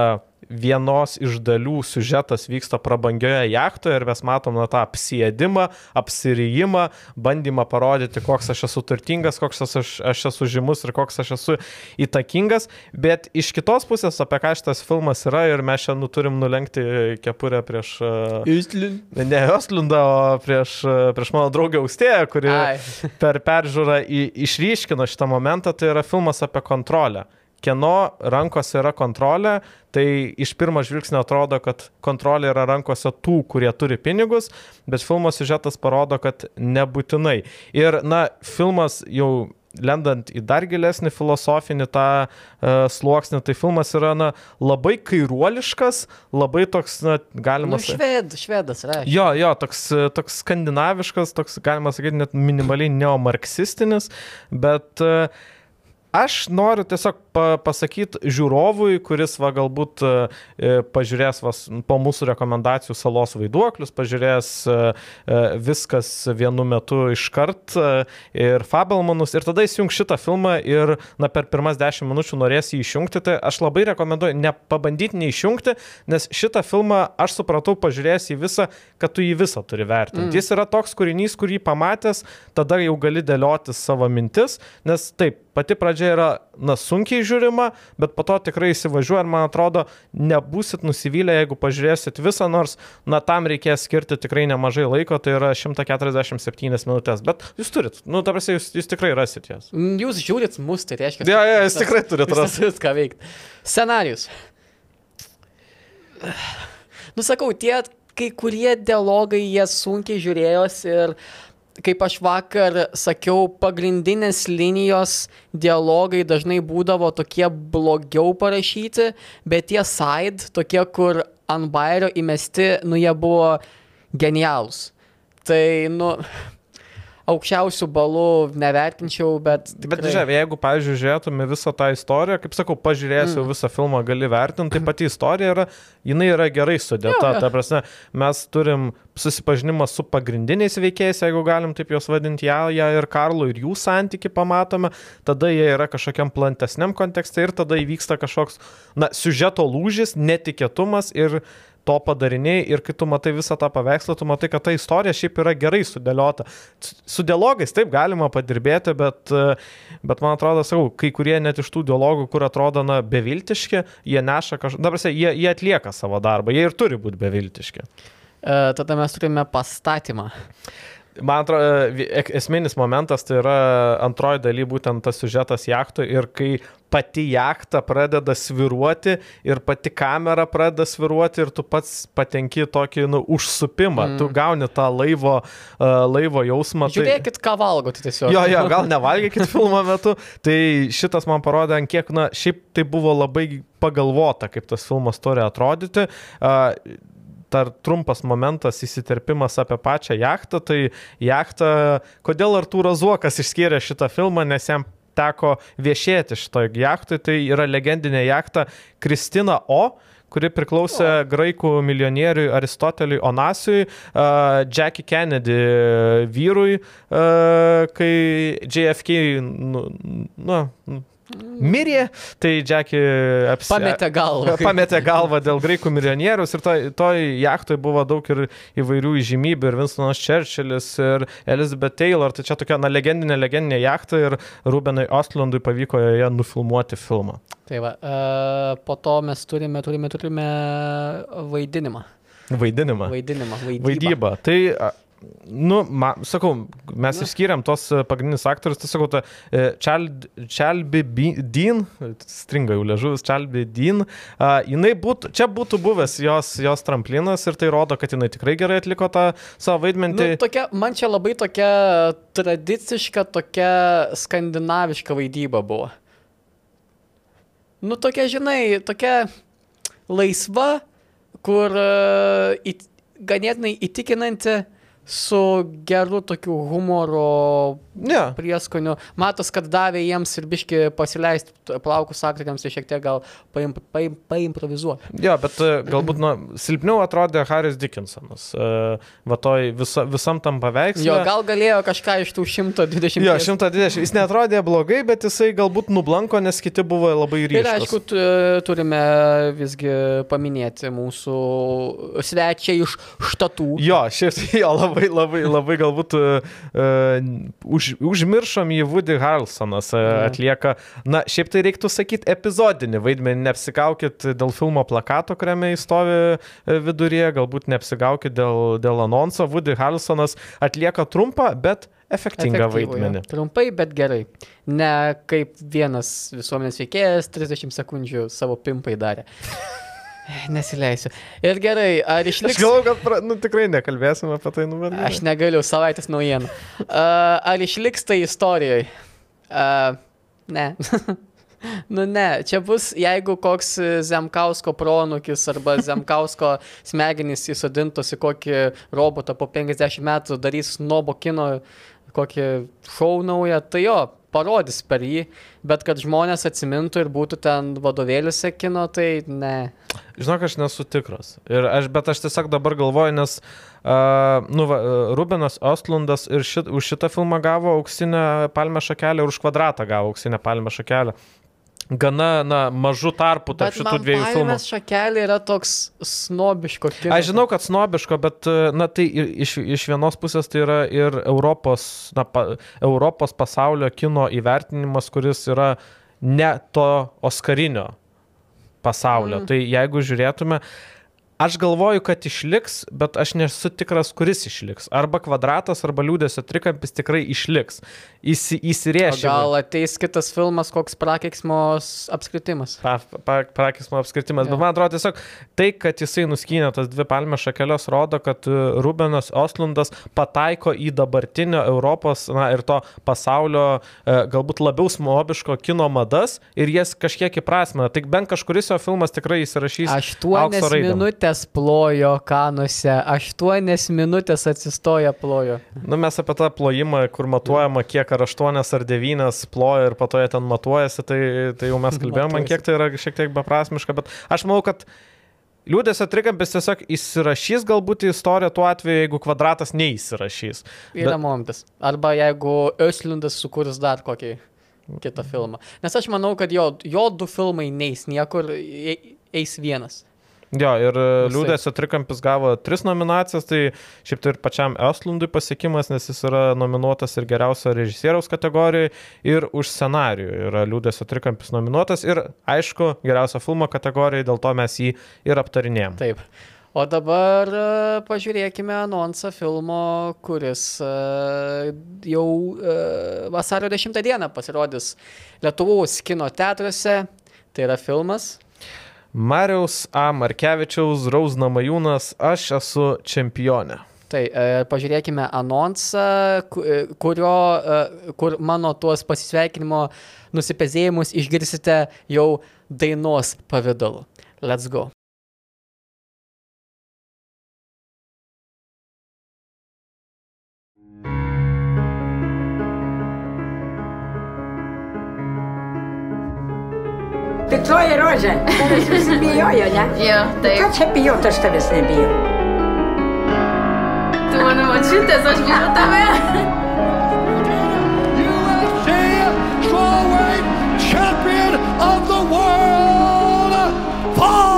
vienos iš dalių siužetas vyksta prabangioje jachtoje ir mes matom na, tą apsėdimą, apsirijimą, bandymą parodyti, koks aš esu turtingas, koks aš, aš esu žymus ir koks aš esu įtakingas. Bet iš kitos pusės, apie ką šitas filmas yra ir mes šiandien turim nulenkti kepurę prieš... Įstlin. Ne Oslindą, o prieš, prieš mano draugę Austėją, kuri Ai. per peržiūrą į, išryškino šitą momentą, tai yra filmas apie kontrolę kieno rankose yra kontrolė, tai iš pirmo žvilgsnio atrodo, kad kontrolė yra rankose tų, kurie turi pinigus, bet filmo siužetas parodo, kad nebūtinai. Ir, na, filmas jau lendant į dar gilesnį filosofinį tą uh, sluoksnį, tai filmas yra na, labai kairuoliškas, labai toks, na, galima nu, šved, švedas, reiškia. Jo, jo, toks, toks skandinaviškas, toks, galima sakyti, net minimaliai neomarksistinis, bet uh, Aš noriu tiesiog pa pasakyti žiūrovui, kuris va galbūt e, e, pažiūrės vas, po mūsų rekomendacijų salos vaiduoklius, pažiūrės e, e viskas vienu metu iškart e, ir Fabelmanus ir tada įsijung šitą filmą ir na, per pirmas dešimt minučių norės jį išjungti, tai aš labai rekomenduoju nepabandyti neišjungti, nes šitą filmą aš supratau pažiūrėjęs į visą, kad tu jį visą turi vertinti. Mm. Jis yra toks kūrinys, kurį pamatęs, tada jau gali dėlioti savo mintis, nes taip, pati pradžia yra, na, sunkiai žiūrima, bet po to tikrai įsivažiuoja ir man atrodo, nebūsit nusivylę, jeigu pažiūrėsit visą, nors, na, tam reikės skirti tikrai nemažai laiko, tai yra 147 minutės, bet jūs turit, nu, ta prasme, jūs, jūs tikrai rasit jas. Mm, jūs žiūrit mus, tai reiškia. Ne, ja, ja, jūs tikrai turit rasti. Viską veikti. Scenarius. Nusakau, tie kai kurie dialogai jie sunkiai žiūrėjosi ir kaip aš vakar sakiau, pagrindinės linijos dialogai dažnai būdavo tokie blogiau parašyti, bet tie side, tokie, kur ant bairio įmesti, nu jie buvo genialūs. Tai, nu, aukščiausių balų nevertinčiau, bet... Tikrai... Bet žiūrėk, jeigu, pavyzdžiui, žiūrėtume visą tą istoriją, kaip sakau, pažiūrėsiu mm. visą filmą, gali vertinti, tai pati istorija yra, jinai yra gerai sudėta. Ta prasme, mes turim susipažinimą su pagrindiniais veikėjais, jeigu galim taip juos vadinti, Jalja ir Karlu, ir jų santyki pamatome, tada jie yra kažkokiam plantesniam kontekste ir tada įvyksta kažkoks, na, siužeto lūžis, netikėtumas ir to padariniai ir kai tu matai visą tą paveikslą, tu matai, kad ta istorija šiaip yra gerai sudėliota. Su dialogais taip galima padirbėti, bet, bet man atrodo, sakau, kai kurie net iš tų dialogų, kur atrodo, na, beviltiški, jie neša kažką, dabar jie, jie atlieka savo darbą, jie ir turi būti beviltiški. E, tada mes turime pastatymą. Man atrodo, esminis momentas tai yra antroji daly būtent tas sužetas jachtų ir kai pati jachta pradeda sviruoti ir pati kamera pradeda sviruoti ir tu pats patenki tokį nu, užsupimą, mm. tu gauni tą laivo, uh, laivo jausmą. Tai- Žiūrėkit, tai... ką valgote tiesiog. Jo, jo, gal nevalgykit filmo metu. Tai šitas man parodė, ant kiek, na, šiaip tai buvo labai pagalvota, kaip tas filmas turi atrodyti. Uh, dar trumpas momentas įsiterpimas apie pačią jachtą. Tai jachtą, kodėl Artūras Zuokas išskyrė šitą filmą, nes jam teko viešėti šitoje jachtui, tai yra legendinė jachta Kristina O kuri priklausė graikų milijonieriui Aristoteliui Onasijui, uh, Jackie Kennedy vyrui, uh, kai JFK, nu, nu, mirė, tai Jackie apsi... pametė galvą. Pametė galvą dėl graikų milijonieriaus ir toj, toj jachtoje buvo daug ir įvairių įžymybių ir Winstonas Churchillis ir Elizabeth Taylor, tai čia tokia na, legendinė, legendinė jachta ir Rubenui Ostlandui pavyko joje nufilmuoti filmą. Tai va, uh, po to mes turime, turime, turime vaidinimą. Vaidinimą. Vaidinimą. Vaidybą. Vaidybą. Tai Nu, ma, sakau, mes Na. išskiriam tos e, pagrindinius aktorius, tai sakau, ta Čelbi Dean, stringa jau ležuvis, Čelbi Dean, uh, jinai būtų, čia būtų buvęs jos, jos tramplinas ir tai rodo, kad jinai tikrai gerai atliko tą savo vaidmenį. Nu, tokia, man čia labai tokia tradiciška, tokia skandinaviška vaidyba buvo. Nu, tokia, žinai, tokia laisva, kur uh, it, ganėtinai įtikinanti su geru tokiu humoro Ne. Prieskonių. Matos, kad davė jiems ir biški pasileisti plaukus aktoriams, tai šiek tiek gal paim, paim, paimprovizuoti. Jo, bet e, galbūt nu, silpniau atrodė Haris Dickinsonas. Uh, va toj visa, visam tam paveikslui. Jo, gal galėjo kažką iš tų 120. Jo, 120. Jis netrodė blogai, bet jisai galbūt nublanko, nes kiti buvo labai ryškus. Ir aišku, turime visgi paminėti mūsų svečią iš štatų. Jo, šiaip jo labai, labai, labai galbūt uh, už užmiršom jį Woody Harrelsonas e, atlieka, na, šiaip tai reiktų sakyti epizodinį vaidmenį, neapsigaukit dėl filmo plakato, kuriame jis stovi viduryje, galbūt neapsigaukit dėl, dėl anonso, Woody Harrelsonas atlieka trumpą, bet efektingą vaidmenį. Trumpai, bet gerai. Ne kaip vienas visuomenės veikėjas 30 sekundžių savo pimpai darė. Nesileisiu. Ir gerai, ar išliks... Aš galvoju, kad pra, nu, tikrai nekalbėsim apie tai, nu, bet... Aš negaliu, savaitės naujienų. Uh, ar išliks tai istorijoje? Uh, ne. nu ne, čia bus, jeigu koks Zemkausko pronukis arba Zemkausko smegenys įsodintos į kokį robotą po 50 metų darys Nobo kino kokį šou naują, tai jo, parodys per jį, bet kad žmonės atsimintų ir būtų ten vadovėliuose kino, tai ne. Žinok, aš nesu tikras. Ir aš, bet aš tiesiog dabar galvoju, nes uh, nu, va, Rubenas Ostlundas ir šit, už šitą filmą gavo auksinę palmę šakelę ir už kvadratą gavo auksinę palmę šakelę gana na, mažų tarpų tarp bet šitų dviejų filmų. šakelė yra toks snobiško kino. Aš žinau, kad snobiško, bet na, tai iš, iš vienos pusės tai yra ir Europos, na, pa, Europos pasaulio kino įvertinimas, kuris yra ne to Oskarinio pasaulio. Mm. Tai jeigu žiūrėtume, Aš galvoju, kad išliks, bet aš nesu tikras, kuris išliks. Arba kvadratas, arba liūdėsio trikampis tikrai išliks. Įsi, įsirėšė. Gal ateis kitas filmas, koks prakeiksmos apskritimas. Pa, pa, prakeiksmo apskritimas. Ja. Bet man atrodo tiesiog tai, kad jisai nuskynė tas dvi palmės šakelės, rodo, kad e, Rubenas Oslundas pataiko į dabartinio Europos na, ir to pasaulio e, galbūt labiau smobiško kino madas ir jas kažkiek įprasmina. Tik bent kažkuris jo filmas tikrai įsirašys. Aštuonias minutės minutės plojo kanuose, aštuonias minutės atsistoja plojo. Nu, mes apie tą plojimą, kur matuojama, kiek ar aštuonias ar devynias ploja ir patoje ten matuojasi, tai, tai jau mes kalbėjome, man kiek tai yra šiek tiek beprasmiška, bet aš manau, kad Liūdėsio trikampis tiesiog įsirašys galbūt į istoriją tuo atveju, jeigu kvadratas neįsirašys. Yra Bet... momentas. Arba jeigu Öslindas sukurs dar kokį kitą filmą. Nes aš manau, kad jo, jo du filmai neis niekur, eis vienas. Jo, ir e, Liūdėsio trikampis gavo tris nominacijas, tai šiaip tai ir pačiam Eslundui pasiekimas, nes jis yra nominuotas ir geriausio režisieriaus kategorijoje, ir už scenarijų yra Liūdėsio trikampis nominuotas, ir aišku, geriausio filmo kategorijoje, dėl to mes jį ir aptarinėjom. Taip. O dabar uh, pažiūrėkime anonsą filmo, kuris uh, jau vasario 10 dieną pasirodys Lietuvos kino teatruose. Tai yra filmas Mariaus A. Markevičiaus, Rausna Majūnas, aš esu čempionė. Tai e, pažiūrėkime anonsą, e, kurio, e, kur mano tuos pasisveikinimo nusipezėjimus išgirsite jau dainos pavydalu. Let's go. Piktoji rožė. Tavęs visi bijojo, ne? Jo, taip. Ką čia bijot, aš tavęs nebijau. Tu mano mačiutės, aš bijau tave. Champion of the world, Fog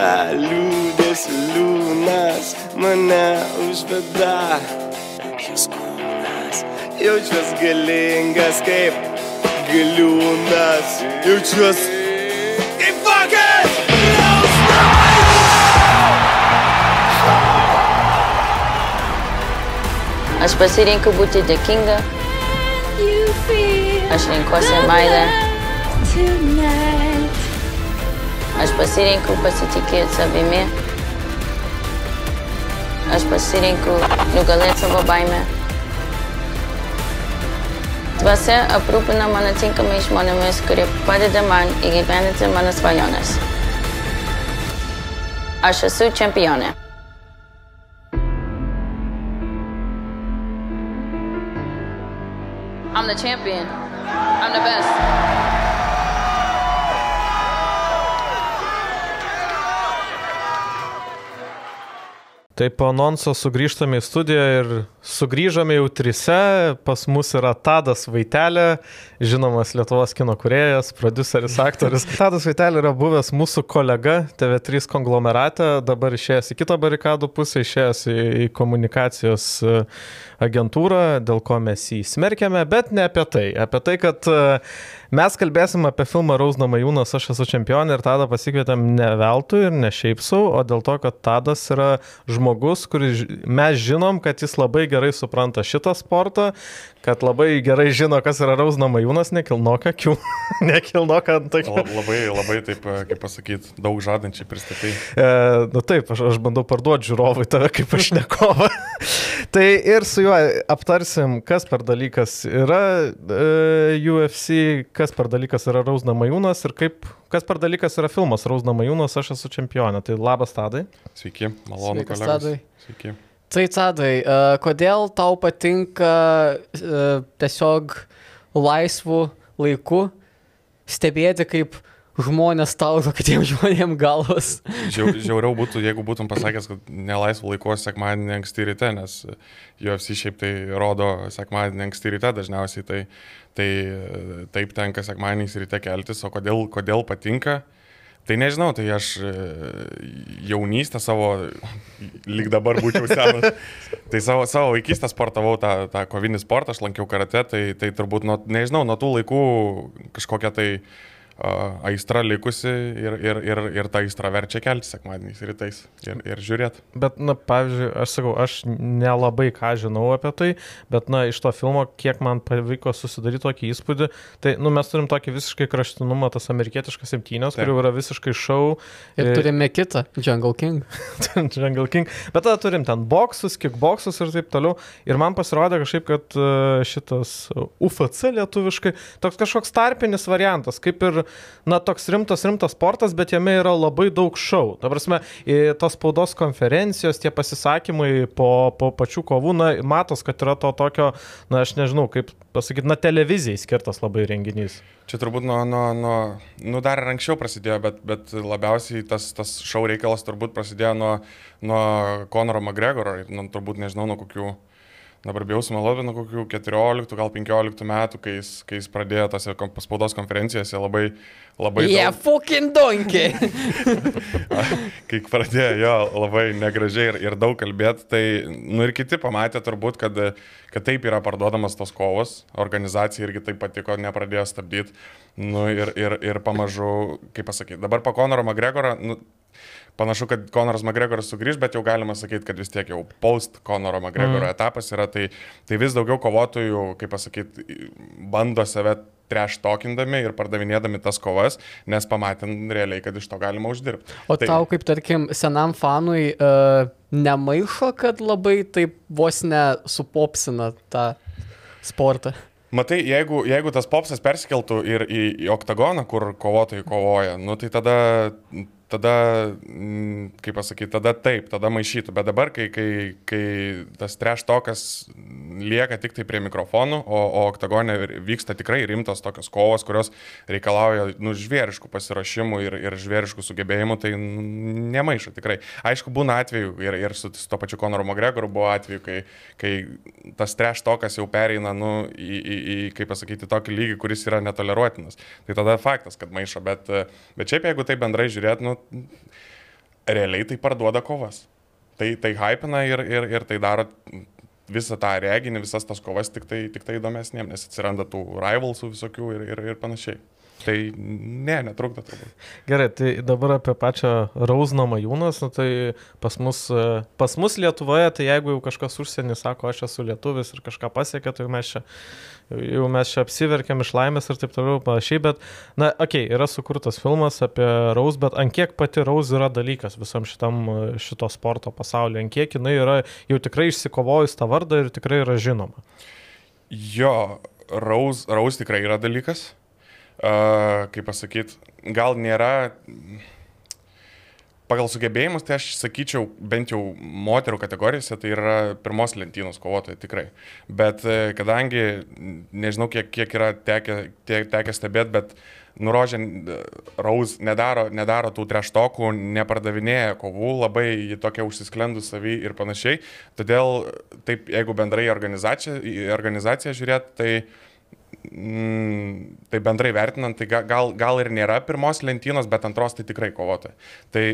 užplūsta liūdės liūnas, mane užveda. Jos kūnas, jaučiuos galingas kaip galiūnas, jaučiuos kaip vakar. Aš pasirinku būti dėkinga. Aš renkuosi meilę. Aš pasirinku pasitikėti savimi. Aš pasirinku nugalėti savo baimę. Dvasia aprūpina mane tinkamai žmonėmis, kurie padeda man įgyvendinti mano svajonės. Aš esu čempionė. I'm the champion. I'm the best. Tai po anonso sugrįžtame į studiją ir sugrįžome jau trise. Pas mus yra Tadas Vaitelė, žinomas Lietuvos kino kuriejas, produceris, aktorius. Tadas Vaitelė yra buvęs mūsų kolega TV3 konglomerate, dabar išėjęs į kitą barikadų pusę, išėjęs į komunikacijos e, agentūrą, dėl ko mes jį smerkėme, bet ne apie tai. Apie tai, kad uh, Mes kalbėsim apie filmą Rausna Majūnas, aš esu čempionė ir tada pasikvietėm ne veltui ir ne šiaip savo, o dėl to, kad Tadas yra žmogus, kuris mes žinom, kad jis labai gerai supranta šitą sportą, kad labai gerai žino, kas yra Rausna Majūnas, nekilnoka akių, nekilnoka ant tokių. Labai, labai taip, kaip pasakyti, daug žadančiai pristatai. E, nu taip, aš, aš bandau parduoti žiūrovui tave kaip pašnekovą. Tai ir su juo aptarsim, kas per dalykas yra uh, UFC, kas per dalykas yra Rausna Majūnas ir kaip, kas per dalykas yra filmas Rausna Majūnas, aš esu čempionė. Tai labas tadai. Sveiki, malonu kolegos. Tadai. Sveiki. Tai Tadai, uh, kodėl tau patinka uh, tiesiog laisvų laikų stebėti, kaip žmonės taužo kitiems žmonėms galvas? Žiau, žiauriau būtų, jeigu būtum pasakęs, kad nelaisvų laiku sekmadienį anksti ryte, nes UFC šiaip tai rodo sekmadienį anksti ryte dažniausiai, tai, tai taip tenka sekmadieniais ryte keltis, o kodėl, kodėl patinka? Tai nežinau, tai aš e, jaunystę savo, lyg dabar būčiau senas, tai savo, savo vaikystę sportavau tą, tą kovinį sportą, aš lankiau karate, tai, tai turbūt, nuo, nežinau, nuo tų laikų kažkokia tai uh, aistra likusi ir, ir, ir, ir ta aistra verčia kelti sekmadieniais rytais ir, ir žiūrėti. Bet, na, pavyzdžiui, aš sakau, aš nelabai ką žinau apie tai, bet, na, iš to filmo, kiek man pavyko susidaryti tokį įspūdį, tai, nu, mes turim tokį visiškai kraštinumą, tas amerikietiškas septynės, kur jau yra visiškai šau. Ir E, turime kitą, Jungle King. Jungle King. Bet tada turim ten boksus, kickboksus ir taip toliau. Ir man pasirodė kažkaip, kad e, šitas UFC lietuviškai toks kažkoks tarpinis variantas, kaip ir, na, toks rimtas, rimtas sportas, bet jame yra labai daug šau. Ta prasme, tos spaudos konferencijos, tie pasisakymai po, po pačių kovų, na, matos, kad yra to tokio, na, aš nežinau, kaip pasakyti, na, televizijai skirtas labai renginys. Čia turbūt nuo, nuo, nuo, nu dar ir anksčiau prasidėjo, bet, bet labiausiai tas, tas šau reikalas turbūt prasidėjo nuo, nuo Conoro McGregoro nu, turbūt nežinau nuo kokių, dabar bijau sumeluoti, nuo kokių 14, gal 15 metų, kai jis, kai jis pradėjo tose spaudos konferencijose labai, labai... Yeah, daug- fucking donkey. kai pradėjo jo labai negražiai ir, ir daug kalbėti, tai, nu ir kiti pamatė turbūt, kad, kad taip yra parduodamas tos kovos, organizacija irgi taip patiko, nepradėjo stabdyti, nu ir, ir, ir pamažu, kaip pasakyti, dabar po Conoro McGregorą, nu, Panašu, kad Conoras McGregoras sugrįž, bet jau galima sakyti, kad vis tiek jau post Conoro McGregoro mm. etapas yra, tai, tai vis daugiau kovotojų, kaip pasakyti, bando save treš tokindami ir pardavinėdami tas kovas, nes pamatėm realiai, kad iš to galima uždirbti. O tai... tau kaip, tarkim, senam fanui uh, nemaišo, kad labai taip vos nesupopsina tą sportą? Matai, jeigu, jeigu tas popsas persikeltų ir į, į oktagoną, kur kovotojai kovoja, nu tai tada, tada mm, kaip pasakyti, tada taip, tada maišytų. Bet dabar, kai, kai, kai tas treš tokas lieka tik tai prie mikrofonų, o, o oktagone vyksta tikrai rimtos tokios kovos, kurios reikalauja nu, žvėriškų pasirašymų ir, ir žvėriškų sugebėjimų, tai nu, nemaišo tikrai. Aišku, būna atvejų ir, ir su, su to pačiu Konoru McGregoru buvo atveju, kai, kai tas treš tokas jau pereina nu, į, į, į, kaip pasakyti, tokį lygį, kuris yra netoleruotinas. Tai tada faktas, kad maišo, bet, bet šiaip jeigu tai bendrai žiūrėt, nu, realiai tai parduoda kovas. Tai, tai hypina ir, ir, ir tai daro visą tą reginį, visas tas kovas tik tai, tik tai įdomesnėm, nes atsiranda tų rivalsų visokių ir, ir, ir panašiai. Tai ne, netrukdo turbūt. Gerai, tai dabar apie pačią Rauzną Majūnas, nu, tai pas mus, pas mus Lietuvoje, tai jeigu jau kažkas užsienį sako, aš esu lietuvis ir kažką pasiekė, tai mes čia, jau mes čia apsiverkiam iš laimės ir taip toliau panašiai, bet, na, okei, okay, yra sukurtas filmas apie Rauz, bet ant kiek pati Rauz yra dalykas visam šitam šito sporto pasaulyje, ant kiek jinai yra jau tikrai išsikovojus tą vardą ir tikrai yra žinoma. Jo, Rauz, Rauz tikrai yra dalykas. Kaip pasakyti, gal nėra pagal sugebėjimus, tai aš sakyčiau, bent jau moterų kategorijose, tai yra pirmos lentynos kovotojai tikrai. Bet e, kadangi, nežinau, kiek, kiek yra tekę, tiek, tekę stebėti, bet nurožė, Raus nedaro, nedaro tų treštokų, nepardavinėja kovų, labai į tokią užsisklendų savį ir panašiai. Todėl, taip, jeigu bendrai organizaciją, organizaciją žiūrėt, tai mm, tai bendrai vertinant, tai ga- gal, gal ir nėra pirmos lentynos, bet antros tai tikrai kovotojai. Tai,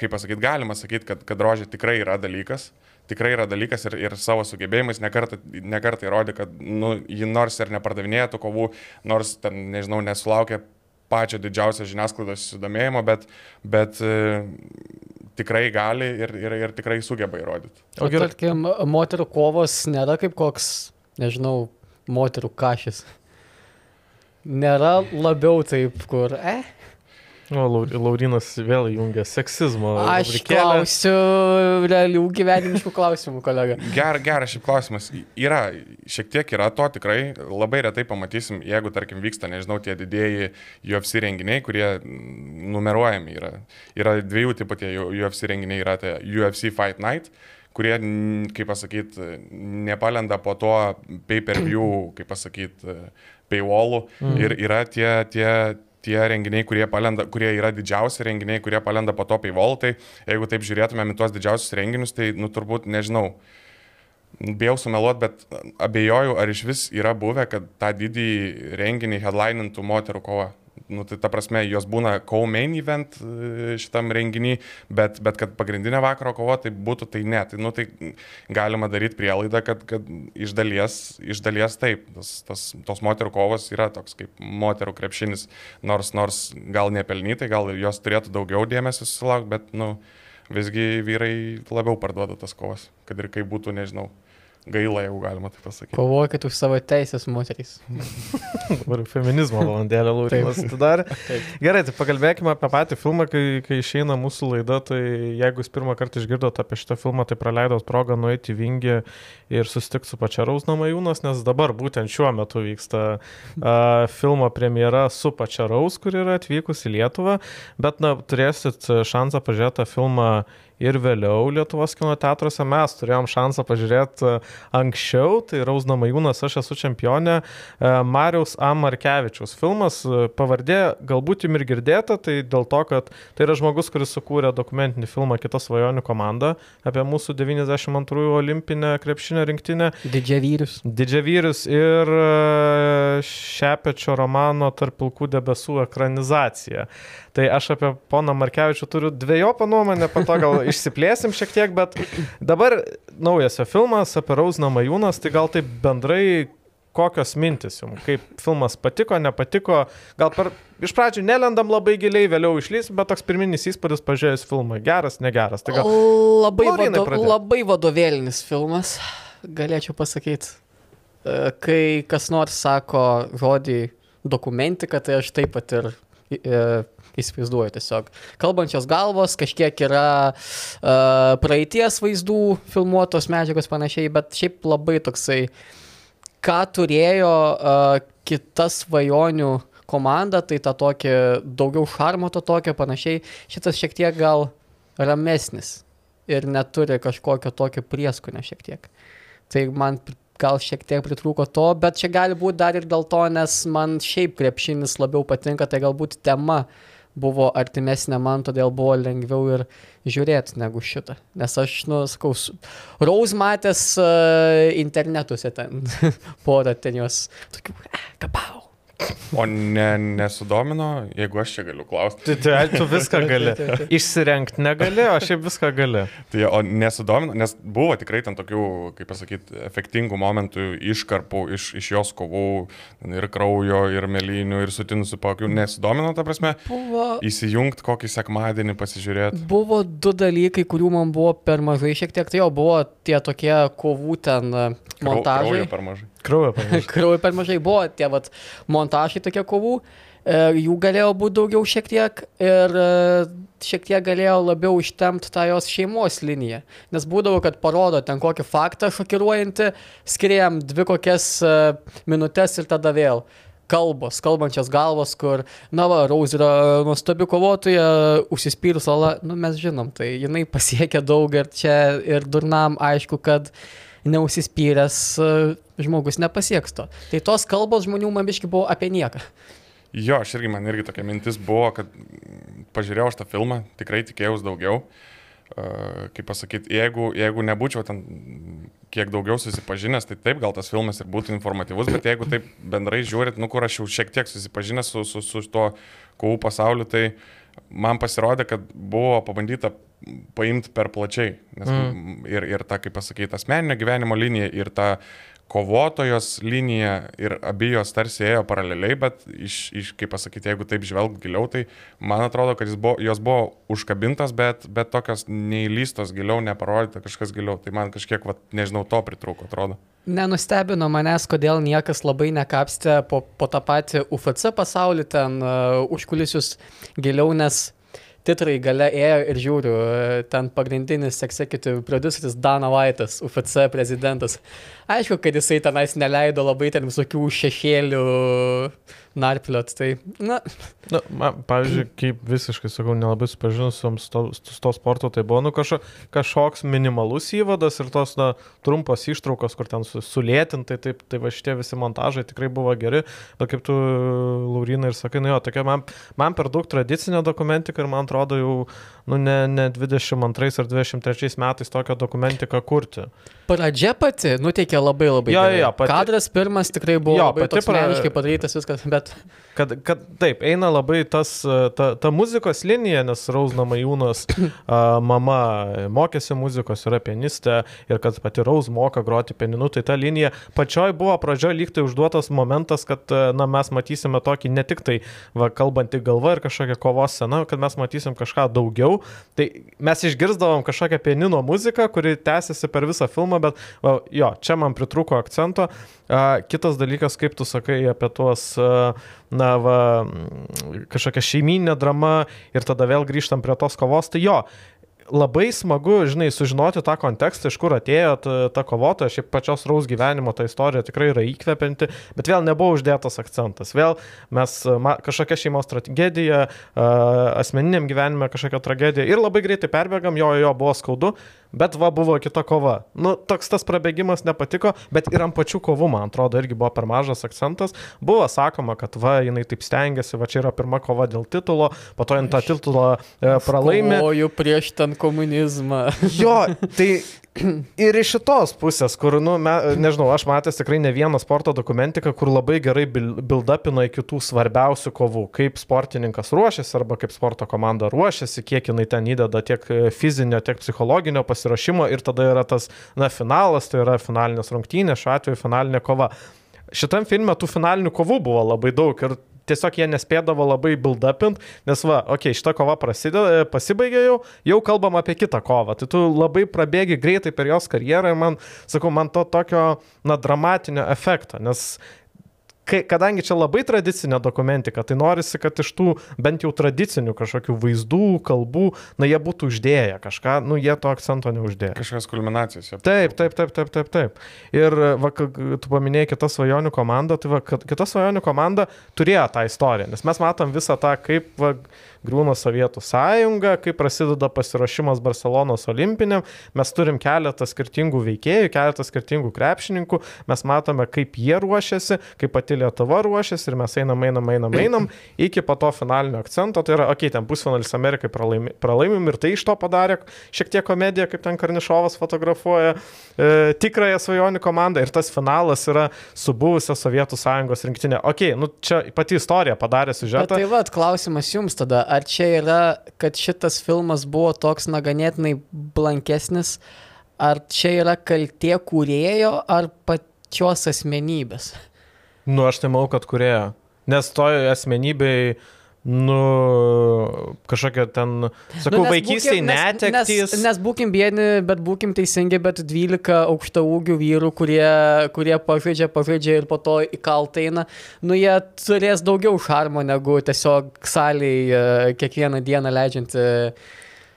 kaip pasakyti, galima sakyti, kad, kad rožė tikrai yra dalykas, tikrai yra dalykas ir, ir savo sugebėjimais nekartą, nekartą įrodė, kad nu, ji nors ir nepardavinėja tų kovų, nors ten, nežinau, nesulaukė pačio didžiausio žiniasklaidos susidomėjimo, bet, bet e, tikrai gali ir, ir, ir tikrai sugeba įrodyti. O tarkim, moterų kovos nėra kaip koks, nežinau, moterų kažis. Nėra labiau taip, kur, eh, O, Lau- Laurinas vėl jungia seksizmo. Aš rubrikėlę. klausiu realių gyvenimiškų klausimų, kolega. Ger, geras šiaip klausimas. Yra, šiek tiek yra to tikrai, labai retai pamatysim, jeigu, tarkim, vyksta, nežinau, tie didėjai UFC renginiai, kurie mm, numeruojami yra. Yra dviejų tipų tie UFC renginiai, yra tai UFC Fight Night kurie, kaip pasakyti, nepalenda po to pay-per-view, kaip pasakyti, paywallų. Mm. Ir yra tie, tie, tie renginiai, kurie, palenda, kurie yra didžiausi renginiai, kurie palenda po to paywall. Tai jeigu taip žiūrėtumėm į tuos didžiausius renginius, tai, nu, turbūt, nežinau, bijau sumeluot, bet abejoju, ar iš vis yra buvę, kad tą didįjį renginį headlinintų moterų kova. Nu, tai ta prasme, jos būna co-main event e, šitam renginį, bet, bet kad pagrindinė vakaro kova tai būtų, tai ne. Tai, nu, tai galima daryti prielaidą, kad, kad iš, dalies, iš dalies taip, tas, tas, tos moterų kovos yra toks kaip moterų krepšinis, nors, nors gal nepelnytai, gal jos turėtų daugiau dėmesio susilaukti, bet nu, visgi vyrai labiau parduoda tas kovas, kad ir kaip būtų, nežinau, gaila, jeigu galima tai pasakyti. Kovokit už savo teisės moterys. Dabar feminizmo valandėlė Laurinas atidarė. Gerai, tai pakalbėkime apie patį filmą, kai, kai išeina mūsų laida, tai jeigu jūs pirmą kartą išgirdot apie šitą filmą, tai praleidot progą nueiti į Vingį ir susitikti su pačia Rausnama Jūnas, nes dabar būtent šiuo metu vyksta uh, filmo premjera su pačia Raus, kur yra atvykus į Lietuvą, bet na, turėsit šansą pažiūrėti tą filmą ir vėliau Lietuvos kino teatruose mes turėjom šansą pažiūrėti anksčiau, tai Rausna Majūnas, aš esu čempionė, e, Mariaus A. Markevičiaus filmas, e, pavardė galbūt jums ir girdėta, tai dėl to, kad tai yra žmogus, kuris sukūrė dokumentinį filmą Kita svajonių komanda apie mūsų 92 olimpinę krepšinio rinktinę. Didžiavyrius. Didžiavyrius ir e, Šepečio romano Tarp pilkų debesų ekranizacija. Tai aš apie poną Markevičių turiu dviejopą nuomonę, po to gal išsiplėsim šiek tiek, bet dabar naujas filmas apie Rausną Majūnas, tai gal taip bendrai kokios mintis jums, kaip filmas patiko, nepatiko, gal per, iš pradžių nelendam labai giliai, vėliau išlys, bet toks pirminis įspūdis pažiūrėjus filmą, geras, negeras. Tai gal... Labai, Laurynai vado, pradėk. labai vadovėlinis filmas, galėčiau pasakyti. E, Kai kas nors sako žodį dokumentika, tai aš taip pat ir e, įsivaizduoju tiesiog. Kalbančios galvos, kažkiek yra uh, praeities vaizdų, filmuotos medžiagos panašiai, bet šiaip labai toksai, ką turėjo uh, kita svajonių komanda, tai tą tokį daugiau šarmo to tokio panašiai. Šitas šiek tiek gal ramesnis ir neturi kažkokio tokio prieskonio šiek tiek. Tai man gal šiek tiek pritrūko to, bet čia gali būti dar ir dėl to, nes man šiaip krepšinis labiau patinka, tai galbūt tema buvo artimesnė man, todėl buvo lengviau ir žiūrėti negu šitą. Nes aš, nu, sakau, Rose matęs uh, internetuose ten, porą ten jos, tokių, eh, kapau. O ne, nesudomino, jeigu aš čia galiu klausti. Tai, tai tu viską gali. Išsirenkti negali, o šiaip viską gali. Tai, o nesudomino, nes buvo tikrai ten tokių, kaip pasakyti, efektingų momentų, iškarpų iš, iš jos kovų ir kraujo, ir melinių, ir sutinusių pakių. Nesudomino, ta prasme, Buvo, įsijungti kokį sekmadienį pasižiūrėti. buvo du dalykai, kurių man buvo per mažai šiek tiek, tai jo buvo tie tokie kovų ten e, montažai. Kraujo per mažai. Kraujo pamiršti. Kraujo per mažai buvo tie vat, montažai tokie kovų, e, jų galėjo būti daugiau šiek tiek ir e, šiek tiek galėjo labiau ištemti tą jos šeimos liniją. Nes būdavo, kad parodo ten kokį faktą šokiruojantį, skiriam dvi kokias e, minutės ir tada vėl. Kalbos, kalbančios galvos, kur, na va, Raus yra nuostabi kovotoja, užsispyrus ala, nu mes žinom, tai jinai pasiekė daug ir čia ir durnam aišku, kad neužsispyręs e, žmogus nepasieks to. Tai tos kalbos žmonių man biški buvo apie nieką. Jo, aš irgi, man irgi tokia mintis buvo, kad pažiūrėjau aš tą filmą, tikrai tikėjausi daugiau. Uh, kaip pasakyti, jeigu, jeigu nebūčiau ten kiek daugiau susipažinęs, tai taip, gal tas filmas ir būtų informatyvus, bet jeigu taip bendrai žiūrit, nu kur aš jau šiek tiek susipažinęs su, su, su tuo kovų pasauliu, tai man pasirodė, kad buvo pabandyta paimti per plačiai. Nes mm. ir, ir ta, kaip pasakyti, asmeninio gyvenimo linija ir ta kovotojos linija ir abijos tarsi ėjo paraleliai, bet iš, iš kaip pasakyti, jeigu taip žvelgt giliau, tai man atrodo, kad buvo, jos buvo užkabintas, bet, bet tokios neįlystos giliau, neparodyta kažkas giliau. Tai man kažkiek, va, nežinau, to pritruko, atrodo. Nenustebino manęs, kodėl niekas labai nekapstė po, po tą patį UFC pasaulį ten uh, užkulisius giliau, nes titrai gale ėjo ir žiūriu, e, ten pagrindinis executive produceris Dana White'as, UFC prezidentas. Aišku, kad jisai tenais neleido labai ten visokių šešėlių narpliot, tai, na. Na, man, pavyzdžiui, kaip visiškai, sakau, nelabai supažinus su su to sportu, tai buvo, nu, kažko, kažkoks minimalus įvadas ir tos, na, trumpos ištraukos, kur ten su, sulėtintai, taip, tai va šitie visi montažai tikrai buvo geri, bet kaip tu, Laurina, ir sakai, nu jo, tokia man, man per daug tradicinė dokumentika ir man atrodo jau, nu, ne, ne 22 ar 23 metais tokią dokumentiką kurti. Pradžia pati nuteikė labai labai. Jo, gerai. jo, pati- Kadras pirmas tikrai buvo Jo, labai pati toks pra- meniškai padarytas viskas, bet Kad, kad taip, eina labai tas, ta, ta muzikos linija, nes Rausna Majūnas a, mama mokėsi muzikos, yra pianistė ir kad pati Raus moka groti pianinu, tai ta linija pačioj buvo pradžioje lyg tai užduotas momentas, kad na, mes matysime tokį ne tik tai, va, kalbantį galvą ir kažkokią kovos sceną, kad mes matysim kažką daugiau. Tai mes išgirsdavom kažkokią pianino muziką, kuri tęsiasi per visą filmą, bet va, jo, čia man pritruko akcento. A, kitas dalykas, kaip tu sakai apie tuos, a, na, va, kažkokia šeiminė drama ir tada vėl grįžtam prie tos kovos, tai jo, labai smagu, žinai, sužinoti tą kontekstą, iš kur atėjo ta, ta kovotoja, šiaip pačios Raus gyvenimo ta istorija tikrai yra įkvepianti, bet vėl nebuvo uždėtas akcentas. Vėl mes ma, kažkokia šeimos tragedija, asmeniniam gyvenime kažkokia tragedija ir labai greitai perbėgam, jo, jo buvo skaudu, bet va buvo kita kova. Nu, toks tas prabėgimas nepatiko, bet ir ant pačių kovų, man atrodo, irgi buvo per mažas akcentas. Buvo sakoma, kad va, jinai taip stengiasi, va čia yra pirma kova dėl titulo, po to jin tą titulą e, pralaimi. kovoju prieš ten komunizmą. Jo, tai ir iš šitos pusės, kur, nu, me, nežinau, aš matęs tikrai ne vieną sporto dokumentiką, kur labai gerai build-upina iki tų svarbiausių kovų, kaip sportininkas ruošiasi arba kaip sporto komanda ruošiasi, kiek jinai ten įdeda tiek e, fizinio, tiek psichologinio pasirašymo ir tada yra tas, na, finalas, tai yra finalinės rungtynės, šiuo atveju finalinė kova. Šitam filme tų finalinių kovų buvo labai daug ir tiesiog jie nespėdavo labai build-upint, nes va, okei, okay, šita kova prasideda, pasibaigė jau, jau kalbam apie kitą kovą. Tai tu labai prabėgi greitai per jos karjerą ir man, sakau, man to tokio, na, dramatinio efekto, nes kadangi čia labai tradicinė dokumentika, tai norisi, kad iš tų bent jau tradicinių kažkokių vaizdų, kalbų, na, jie būtų uždėję kažką, nu, jie to akcento neuždėjo. Kažkokios kulminacijos. jo. Taip, taip, taip, taip, taip, taip. Ir va, tu paminėjai kitą svajonių komandą, tai va, kita svajonių komanda turėjo tą istoriją, nes mes matom visą tą, kaip va, griūna Sovietų sąjunga, kaip prasideda pasiruošimas Barcelonos olimpiniam, mes turim keletą skirtingų veikėjų, keletą skirtingų krepšininkų, mes matome, kaip jie ruošiasi, kaip pati Lietuva ruošiasi ir mes einam, einam, einam, einam iki po to finalinio akcento, tai yra, okei, okay, ten pusfinalis Amerikai pralaimi, pralaimim ir tai iš to padarė šiek tiek komediją, kaip ten Karnišovas fotografuoja e, tikrąją svajonių komandą ir tas finalas yra su buvusia Sovietų sąjungos rinktinė. Ok, nu čia pati istorija padarė Bet siužetą. tai vad, klausimas jums tada, ar čia yra, kad šitas filmas buvo toks, na, ganėtinai blankesnis, ar čia yra kaltie kūrėjo, ar pačios asmenybės? Nu, aš tai manau, kad kurėjo. Nes toje asmenybei, nu, kažkokia ten, sakau, Nu, vaikystėje netektys. Nes, nes būkim vieni, bet būkim teisingi, bet 12 aukšta ūgių vyrų, kurie, kurie pažaidžia, pažaidžia ir po to įkaltai eina, nu jie turės daugiau šarmo negu tiesiog saliai e, kiekvieną dieną leidžianti.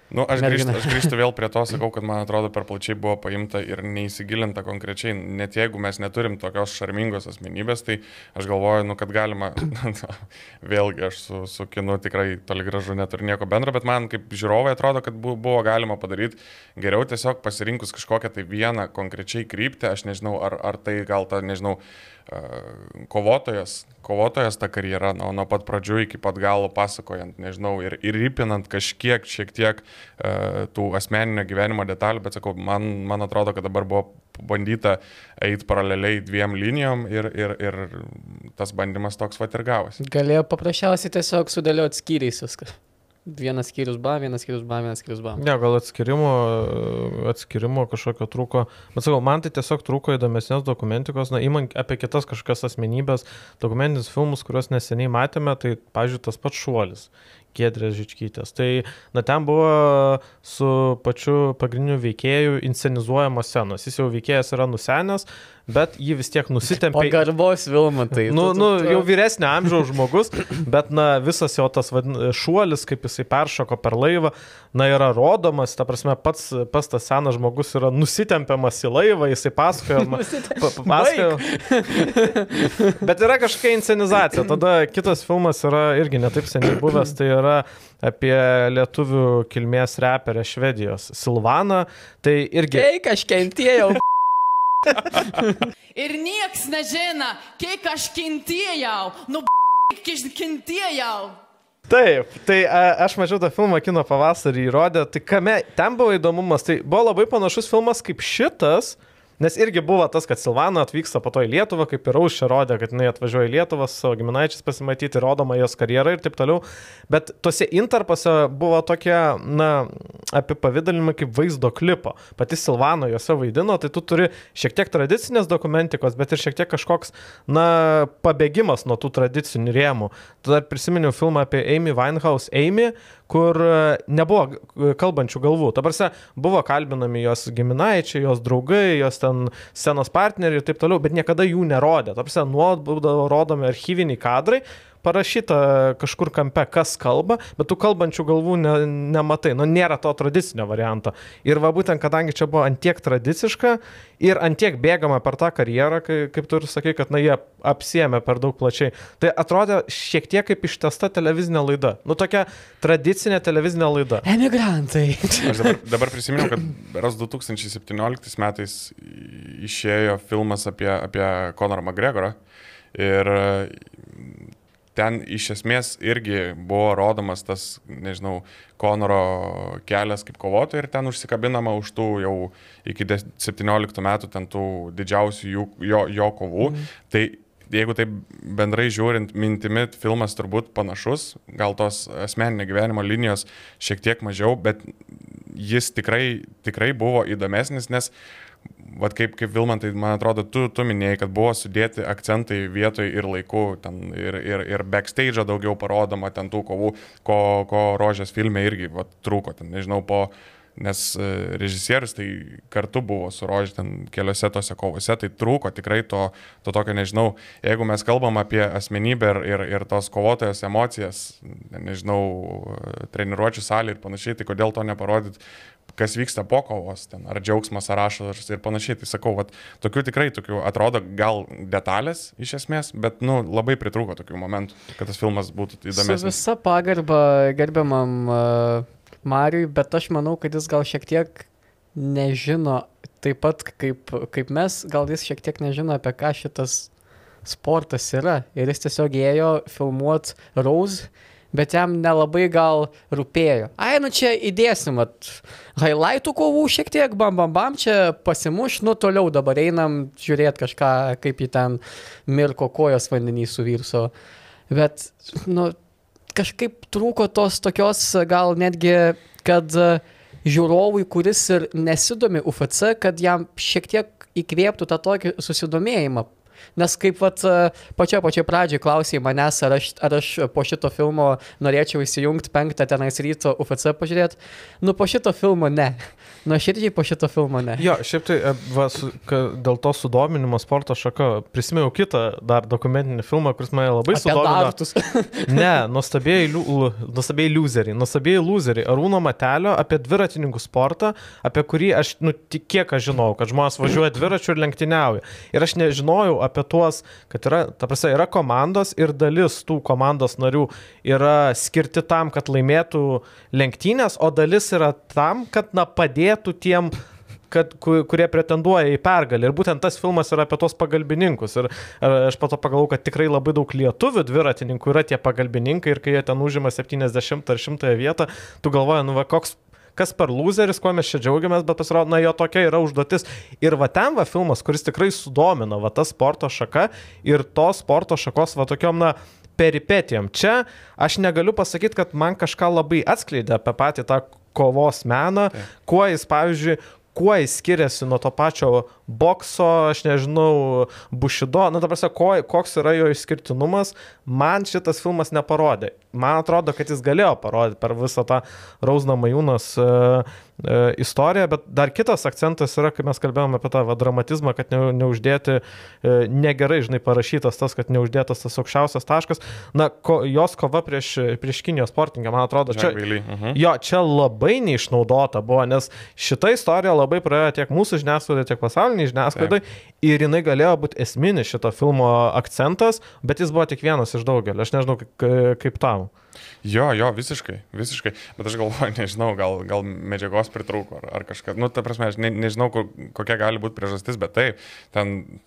Nu, aš, grįžtu, aš grįžtu vėl prie to, sakau, kad man atrodo per plačiai buvo paimta ir neįsigilinta konkrečiai. Net jeigu mes neturim tokios šarmingos asmenybės, tai aš galvoju, nu, kad galima, vėlgi aš su, su kinu tikrai toli gražu neturiu nieko bendro, bet man kaip žiūrovai atrodo, kad bu- buvo galima padaryti geriau tiesiog pasirinkus kažkokią tai vieną konkrečiai kryptį, aš nežinau, ar, ar tai gal ta, nežinau, uh, kovotojas, kovotojas ta karjera, nuo, nuo pat pradžių iki pat galo pasakojant, nežinau, ir, ir įpinant kažkiek, šiek tiek uh, tų asmeninio gyvenimo detalių, bet sakau, man, man atrodo, kad dabar buvo bandyta eiti paraleliai dviem linijom ir, ir, ir tas bandymas toks vat ir gavosi. Galėjo paprasčiausiai tiesiog sudėlioti skyriais viską. Vienas skyrius ba, vienas skyrius ba, vienas skyrius ba. Ne, gal atskirimo, atskirimo kažkokio trūko. Bet sakau, man tai tiesiog trūko įdomesnės dokumentikos, na, įman apie kitas kažkokias asmenybės, dokumentinis filmus, kuriuos neseniai matėme, tai, pažiūrėjau, tas pats šuolis. Gedrės Žičkytės. Tai, na, ten buvo su pačiu pagrindiniu veikėju inscenizuojamos scenos. Jis jau veikėjas yra nusenęs, bet jį vis tiek nusitempė. Pagarbos Vilma, tai. Nu, nu, jau vyresnio amžiaus žmogus, bet, na, visas jo tas vadin, šuolis, kaip jisai peršoko per laivą, na, yra rodomas, ta prasme, pats, pats tas senas žmogus yra nusitempiamas į laivą, jisai pasakojo. pa, pasakojo. bet yra kažkokia inscenizacija. Tada kitas filmas yra irgi netaip seniai buvęs, tai yra apie lietuvių kilmės reperę Švedijos Silvaną. Tai irgi... Kiek aš kentėjau. Ir nieks nežino, kiek aš kentėjau. Nu, kiek kentėjau. Taip, tai a, aš mačiau tą filmą kino pavasarį įrodė, tai kame ten buvo įdomumas, tai buvo labai panašus filmas kaip šitas, Nes irgi buvo tas, kad Silvana atvyksta po to į Lietuvą, kaip ir Aušė rodė, kad jinai atvažiuoja į Lietuvą su savo giminaičiais pasimatyti, rodoma jos karjera ir taip toliau. Bet tuose interpose buvo tokie, na, apipavydalinimai kaip vaizdo klipo. Pati Silvana juose vaidino, tai tu turi šiek tiek tradicinės dokumentikos, bet ir šiek tiek kažkoks, na, pabėgimas nuo tų tradicinių rėmų. Tada prisiminiau filmą apie Amy Winehouse Amy, kur nebuvo kalbančių galvų. Ta prasme, buvo kalbinami jos giminaičiai, jos draugai, jos ten scenos partneriai ir taip toliau, bet niekada jų nerodė. Ta prasme, nuolat būdavo rodomi archyviniai kadrai, parašyta kažkur kampe, kas kalba, bet tų kalbančių galvų ne, nematai, nu nėra to tradicinio varianto. Ir va būtent, kadangi čia buvo antiek tradiciška ir antiek bėgama per tą karjerą, kai, kaip tu ir sakai, kad na jie apsiemė per daug plačiai, tai atrodė šiek tiek kaip ištesta televizinė laida. Nu tokia tradicinė televizinė laida. Emigrantai. Aš dabar, dabar prisimenu, kad beras 2017 metais išėjo filmas apie, apie Conorą McGregorą. Ir ten iš esmės irgi buvo rodomas tas, nežinau, Konoro kelias kaip kovotojai ir ten užsikabinama už tų jau iki 17 metų ten tų didžiausių jų, jo, jo kovų. Mhm. Tai jeigu taip bendrai žiūrint, mintimi filmas turbūt panašus, gal tos asmeninio gyvenimo linijos šiek tiek mažiau, bet jis tikrai, tikrai buvo įdomesnis, nes Vat kaip, kaip Vilmantai, man atrodo, tu, tu minėjai, kad buvo sudėti akcentai vietoj ir laiku, ten ir, ir, ir backstage daugiau parodoma ten tų kovų, ko, ko rožės filme irgi vat, trūko, ten, nežinau, po, nes e, režisierius tai kartu buvo su rožė ten keliose tose kovose, tai trūko tikrai to, to tokio, nežinau, jeigu mes kalbam apie asmenybę ir, ir, ir tos kovotojos emocijas, nežinau, treniruočio salė ir panašiai, tai kodėl to neparodyti kas vyksta po kovos, ten, ar džiaugsmas, ar ašaras ir panašiai. Tai sakau, vat, tokių tikrai, tokių atrodo gal detalės iš esmės, bet nu, labai pritruko tokių momentų, kad tas filmas būtų įdomesnis. Su visa pagarba gerbiamam uh, Mariui, bet aš manau, kad jis gal šiek tiek nežino, taip pat kaip, kaip mes, gal jis šiek tiek nežino, apie ką šitas sportas yra. Ir jis tiesiog ėjo filmuoti Rose bet jam nelabai gal rūpėjo. Ai, nu čia įdėsim, at, highlightų kovų šiek tiek, bam, bam, bam, čia pasimuš, nu toliau dabar einam žiūrėti kažką, kaip jį ten mirko kojos vandenį suvirso. Bet, nu, kažkaip trūko tos tokios gal netgi, kad žiūrovui, kuris ir nesidomi UFC, kad jam šiek tiek įkvėptų tą tokį susidomėjimą Nes kaip vat, pačioje pačioje pradžioje klausai manęs, ar aš, ar aš po šito filmo norėčiau įsijungti penktą tenais ryto UFC pažiūrėti. Nu, po šito filmo ne. Nu, irgi po šito filmo ne. Jo, šiaip tai e, va, su, ka, dėl to sudominimo sporto šaka prisimenu kitą dar dokumentinį filmą, kuris mane labai Apie sudomino. ne, nuostabėjai loseriai. Nuostabėjai loseriai. Arūno Matelio apie dviratininkų sportą, apie kurį aš, nu, tik kiek aš žinau, kad žmonės važiuoja dviračiu ir lenktyniauja. Ir aš nežinojau apie tuos, kad yra, ta prasme, yra komandos ir dalis tų komandos narių yra skirti tam, kad laimėtų lenktynės, o dalis yra tam, kad, na, padėtų tiem kad, kurie pretenduoja į pergalę. Ir būtent tas filmas yra apie tos pagalbininkus. Ir aš pato pagalvoju, kad tikrai labai daug lietuvių dviratininkų yra tie pagalbininkai ir kai jie ten užima 70 ar 100 vietą, tu galvoji, nu va, koks kas per loseris, kuo mes čia džiaugiamės, bet pasirodo, na jo tokia yra užduotis. Ir va ten va filmas, kuris tikrai sudomina, va ta sporto šaka ir tos sporto šakos va tokiom, na, peripetijom. Čia aš negaliu pasakyti, kad man kažką labai atskleidė apie patį tą kovos meną, kuo jis, pavyzdžiui, kuo jis skiriasi nuo to pačio bokso, aš nežinau, bušido, na, ta prasme, ko, koks yra jo išskirtinumas, man šitas filmas neparodė. Man atrodo, kad jis galėjo parodyti per visą tą Rausno Majūnas uh, uh, istoriją, bet dar kitas akcentas yra, kai mes kalbėjome apie tą va, dramatizmą, kad ne, neuždėti, uh, negerai, žinai, parašytas tas, kad neuždėtas tas aukščiausias taškas. Na, ko, jos kova prieš, prieš Kinijos sportininką, man atrodo, čia, mhm. jo, čia labai neišnaudota buvo, nes šita istorija labai praėjo tiek mūsų žiniasklaidai, tiek pasauliniai žiniasklaidai ir jinai galėjo būti esminis šito filmo akcentas, bet jis buvo tik vienas iš daugelio. Aš nežinau, kaip, tau. Jo, jo, visiškai, visiškai. Bet aš galvoju, nežinau, gal, gal medžiagos pritrūko ar, ar kažką. Nu, ta prasme, aš ne, nežinau, ko, kokia gali būti priežastis, bet taip, ten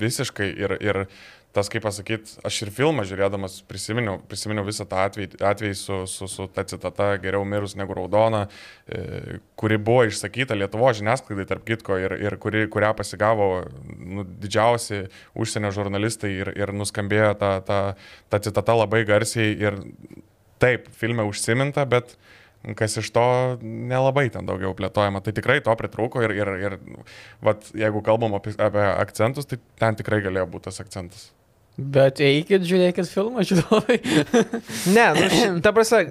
visiškai ir, ir tas, kaip pasakyti, aš ir filmą žiūrėdamas prisiminiau, prisiminiau visą tą atvejį, atvejį su, su, su ta citata geriau mirus negu raudona, e, kuri buvo išsakyta Lietuvo žiniasklaidai, tarp kitko, ir, ir kuri, kurią pasigavo nu, didžiausi užsienio žurnalistai ir, ir nuskambėjo ta, ta, ta citata labai garsiai ir taip, filme užsiminta, bet kas iš to nelabai ten daugiau plėtojama. Tai tikrai to pritrūko ir, ir, ir vat, jeigu kalbam apie, apie akcentus, tai ten tikrai galėjo būti tas akcentas. Bet eikit, žiūrėkit filmą, žiūrovai. ne, nu, ta prasme,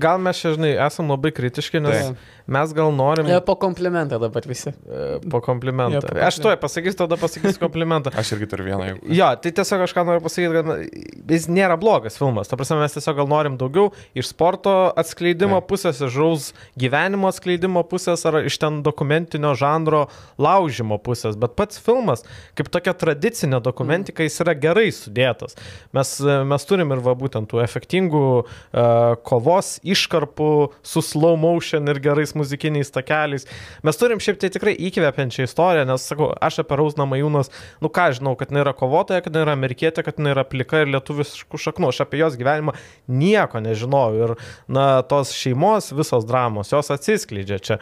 gal mes čia, žinai, esam labai kritiški, nes Taip. Mes gal norim... Ja, po komplimentą dabar visi. E, Po komplimentą. Jo, po Aš tuoj pasakysiu, tada pasakysiu komplimentą. Aš irgi turiu vieną jau. Jo, tai tiesiog aš ką noriu pasakyti, kad jis nėra blogas filmas. Ta prasme, mes tiesiog gal norim daugiau iš sporto atskleidimo Taip. pusės, iš žaus gyvenimo atskleidimo pusės ar iš ten dokumentinio žanro laužimo pusės. Bet pats filmas, kaip tokia tradicinė dokumentika, jis yra gerai sudėtas. Mes, e, mes turim ir va būtent tų efektingų uh, kovos iškarpų su slow motion ir gerais muzikiniais takeliais. Mes turim šiaip tai tikrai įkvepiančią istoriją, nes sakau, aš apie Rausną Majūnas, nu ką žinau, kad jinai yra kovotoja, kad jinai yra amerikietė, kad jinai yra plika ir lietuviškų šaknų. Aš apie jos gyvenimą nieko nežinau. Ir, na, tos šeimos visos dramos, jos atsiskleidžia čia.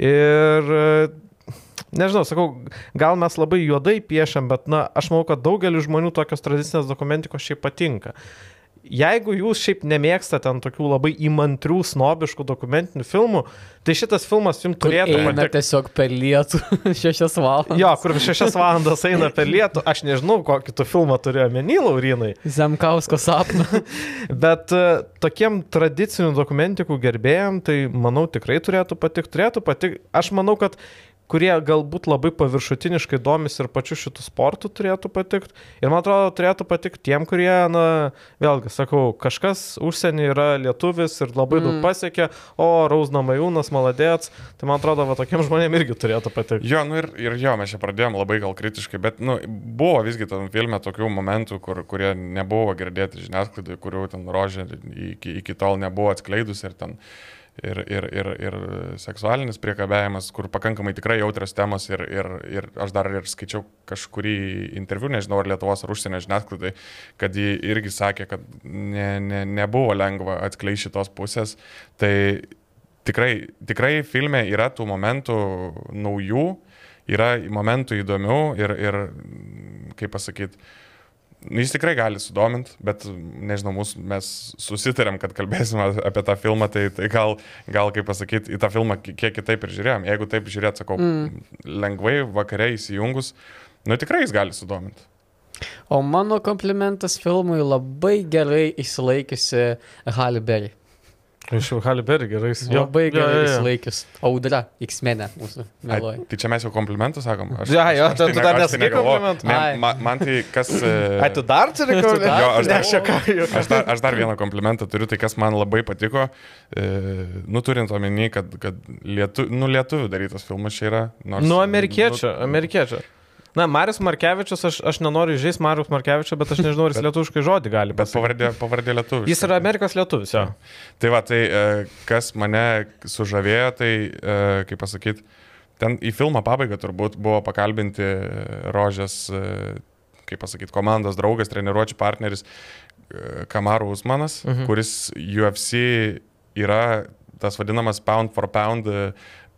Ir nežinau, sakau, gal mes labai juodai piešiam, bet, na, aš manau, kad daugeliu žmonių tokios tradicinės dokumentikos šiaip patinka. Jeigu jūs šiaip nemėgstate ten tokių labai įmantrių, snobiškų dokumentinių filmų, tai šitas filmas jums turėtų Eina patikti. tiesiog per lietų šešias valandas. Jo, kur šešias valandas eina per lietų, aš nežinau, kokį tu filmą turėjo menį, Laurinai, Zemkausko sapną. bet e, tokiem tradicinių dokumentikų gerbėjim, tai manau tikrai turėtų patikti, turėtų patikti. Aš manau, kad kurie galbūt labai paviršutiniškai domis ir pačiu šitų sportų turėtų patikti. Ir man atrodo, turėtų patikti tiem, kurie, na, vėlgi, sakau, kažkas užsienį yra lietuvis ir labai mm. daug pasiekė, o Rausna Majūnas, maladėts, tai man atrodo, va tokiem žmonėm irgi turėtų patikti. Jo, nu ir, ir jo, mes čia pradėjom labai gal kritiškai, bet nu, buvo visgi tam filme tokių momentų, kur, kurie nebuvo girdėti žiniasklaidai, kurių ten rožė iki, iki tol nebuvo atskleidus ir ten ir, ir, ir, ir seksualinis priekabiavimas, kur pakankamai tikrai jautrios temos ir, ir, ir aš dar ir skaičiau kažkurį interviu, nežinau ar Lietuvos ar užsienio žiniasklaidai, kad ji irgi sakė, kad ne, ne, nebuvo lengva atskleisti šitos pusės. Tai tikrai, tikrai filme yra tų momentų naujų, yra momentų įdomių ir, ir kaip pasakyti, jis tikrai gali sudominti, bet nežinau, mūs, mes susitarėm, kad kalbėsime apie tą filmą, tai, tai gal, gal, kaip pasakyti, į tą filmą ki- kiek kitaip ir žiūrėjom. Jeigu taip žiūrėt, sakau, mm. lengvai vakare įsijungus, nu tikrai jis gali sudominti. O mano komplimentas filmui labai gerai išsilaikiusi Halle Berry. Iš Haliberg gerai. Labai gerai išsilaikius. Audra, X-menė mūsų. Ai, tai čia mes jau komplimentus sakom. Aš, Ja, jo, aš ten tu ne- dar aš nesakai komplimentų. Ne, ma, man tai kas... e, Ai, tu dar turi Tu dar? kalbėti? Jo, aš dar- aš. Aš dar, aš dar vieną komplimentą turiu, tai kas man labai patiko, e, nu turint omeny, kad, kad lietu, nu, lietuvių darytas filmas čia yra. Nors, Nu, amerikiečio, amerikiečio. Na, Marius Markevičius, aš, aš nenoriu žaisti Marius Markevičio, bet aš nežinau, ar jis lietuviškai žodį gali. Bet pavardė, pavardė lietuvių. Jis yra Amerikos lietuvis, jo. Tai va, tai e, kas mane sužavėjo, tai, e, kaip pasakyti, ten į filmo pabaigą turbūt buvo pakalbinti e, Rožės, kaip pasakyti, komandos draugas, treniruočio partneris Kamaru Usmanas, mhm. kuris UFC yra tas vadinamas pound for pound e,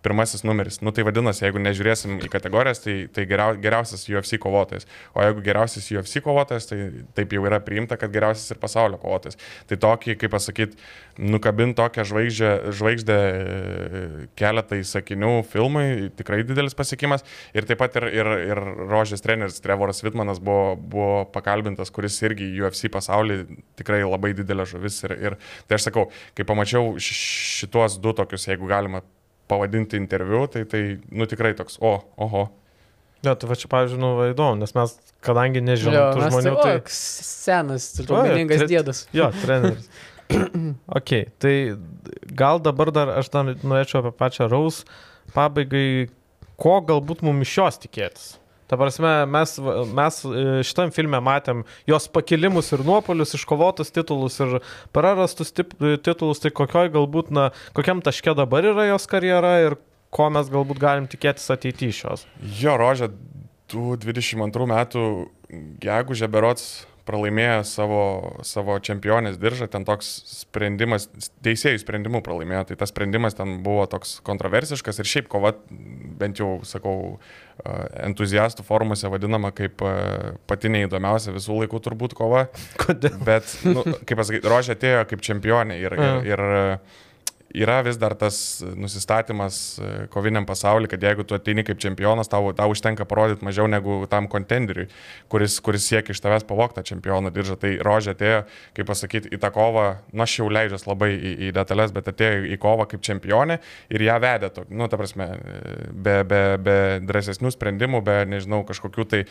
pirmasis numeris. Nu tai vadinasi, jeigu nežiūrėsim į kategorijas, tai, tai geriau, geriausias UFC kovotojas. O jeigu geriausias UFC kovotojas, tai taip jau yra priimta, kad geriausias ir pasaulio kovotojas. Tai tokį, kaip pasakyti, nukabint tokią žvaigždę, žvaigždę e, keletai sakinių filmui, tikrai didelis pasiekimas. Ir taip pat ir, ir, ir Rožės treneris Trevoras Vitmanas buvo, buvo pakalbintas, kuris irgi UFC pasaulį tikrai labai didelė žuvis. Ir, ir tai aš sakau, kai pamačiau šituos du tokius, jeigu galima pavadinti interviu, tai tai, nu tikrai toks, o, oho. Ne, tai va čia, pavyzdžiui, nu, įdomu, nes mes, kadangi nežinom tų žmonių, tai... tai... Senas, raumeningas dėdas. Jo, treneris. ok, tai gal dabar dar aš dar norėčiau apie pačią Raus pabaigai, ko galbūt mums iš jos tikėtis. Ta prasme, mes, mes e, šitam filme matėm jos pakilimus ir nuopolius, iškovotus titulus ir prarastus titulus, tai kokioj galbūt, na, kokiam taške dabar yra jos karjera ir ko mes galbūt galim tikėtis ateityje iš jos. Jo, Rožė, tų 22 metų gegužė berots pralaimėjo savo, savo čempionės diržą, ten toks sprendimas, teisėjų sprendimų pralaimėjo, tai tas sprendimas ten buvo toks kontroversiškas ir šiaip kova, bent jau, sakau, entuziastų formuose vadinama kaip pati neįdomiausia visų laikų turbūt kova. Kodėl? Bet, nu, kaip pasakyti, Rožė atėjo kaip čempionė ir, ir, ir yra vis dar tas nusistatymas e, koviniam pasauliu, kad jeigu tu ateini kaip čempionas, tau, tau užtenka parodyti mažiau negu tam kontenderiui, kuris, kuris siekia iš tavęs pavogtą čempiono diržą. Tai Rožė atėjo, kaip pasakyti, į tą kovą, nu aš jau leidžiuos labai į, į detalės, bet atėjo į kovą kaip čempionė ir ją vedė, to, nu, ta prasme, be, be, be drąsesnių sprendimų, be, nežinau, kažkokių tai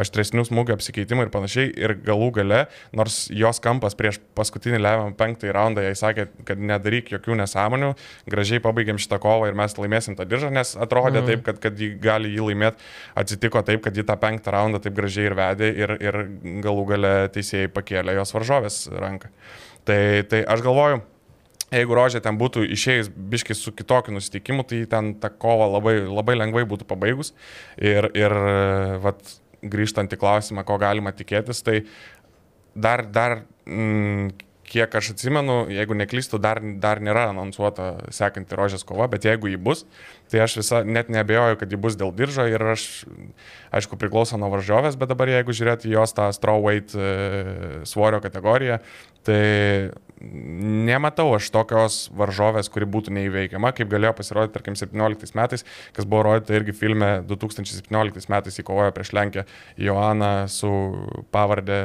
aštresnių smūgių apsikeitimų ir panašiai. Ir galų gale, nors jos kampas prieš paskutinį lemiamą penktąjį raundą, jai sakė, kad nedaryk jokių nesąmonių nesąmonių, gražiai pabaigėm šitą kovą ir mes laimėsim tą diržą, nes atrodė mm. taip, kad, kad jį gali jį laimėti. Atsitiko taip, kad jį tą penktą raundą taip gražiai ir vedė ir, ir galų gale teisėjai pakėlė jos varžovės ranką. Tai, tai aš galvoju, jeigu Rožė ten būtų išėjęs biškis su kitokiu nusiteikimu, tai ten tą kovą labai, labai lengvai būtų pabaigus. Ir, ir vat, grįžtant į klausimą, ko galima tikėtis, tai dar, dar mm, kiek aš atsimenu, jeigu neklystu, dar, dar nėra anonsuota sekanti rožės kova, bet jeigu ji bus, tai aš visą net nebejoju, kad ji bus dėl diržo ir aš, aišku, priklauso nuo varžovės, bet dabar jeigu žiūrėti jos tą strawweight e, svorio kategoriją, tai nematau aš tokios varžovės, kuri būtų neįveikiama, kaip galėjo pasirodyti, tarkim, 17 metais, kas buvo rodyta irgi filme 2017 metais įkovojo prieš Lenkę Joaną su pavardė,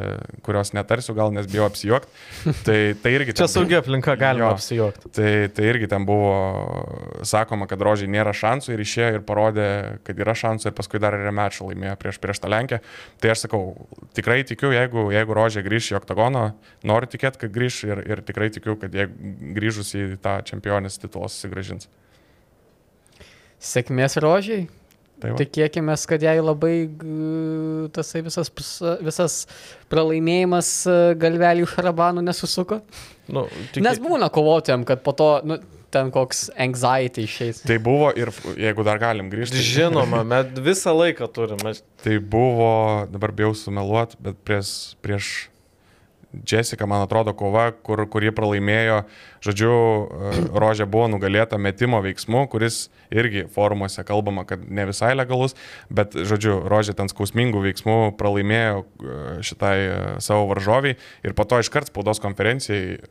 kurios netarsiu, gal nes bijau apsijuokti. Tai, tai irgi... Čia saugi aplinka galima apsijuokti. Tai, tai irgi ten buvo sakoma, kad rožiai nėra šansų ir išėjo ir parodė, kad yra šansų ir paskui dar ir remečą laimėjo prieš, prieš tą Lenkę. Tai aš sakau, tikrai tikiu, jeigu, jeigu rožė grįš į oktagoną, noriu tikėti, kad grįš ir, ir tikrai tikiu, kad jie grįžus į tą čempionės titulą susigražins. Sėkmės rožiai. Tai. Tikėkime, kad jai labai tasai visas, visas pralaimėjimas galvelių šarabanų nesusuko. Nu, tik... Nes būna kovotojam, kad po to nu, ten koks anxiety išeis. Tai buvo ir jeigu dar galim grįžti. Žinoma, mes visą laiką turime. Tai buvo, dabar bijau sumeluoti, bet prieš, prieš Jessica, man atrodo, kova, kur, kur jie pralaimėjo. Žodžiu, e, Rožė buvo nugalėta metimo veiksmu, kuris irgi forumuose kalbama, kad ne visai legalus, bet, žodžiu, Rožė ten skausmingų veiksmų pralaimėjo e, šitai e, savo varžoviai ir po to iškart spaudos konferencijai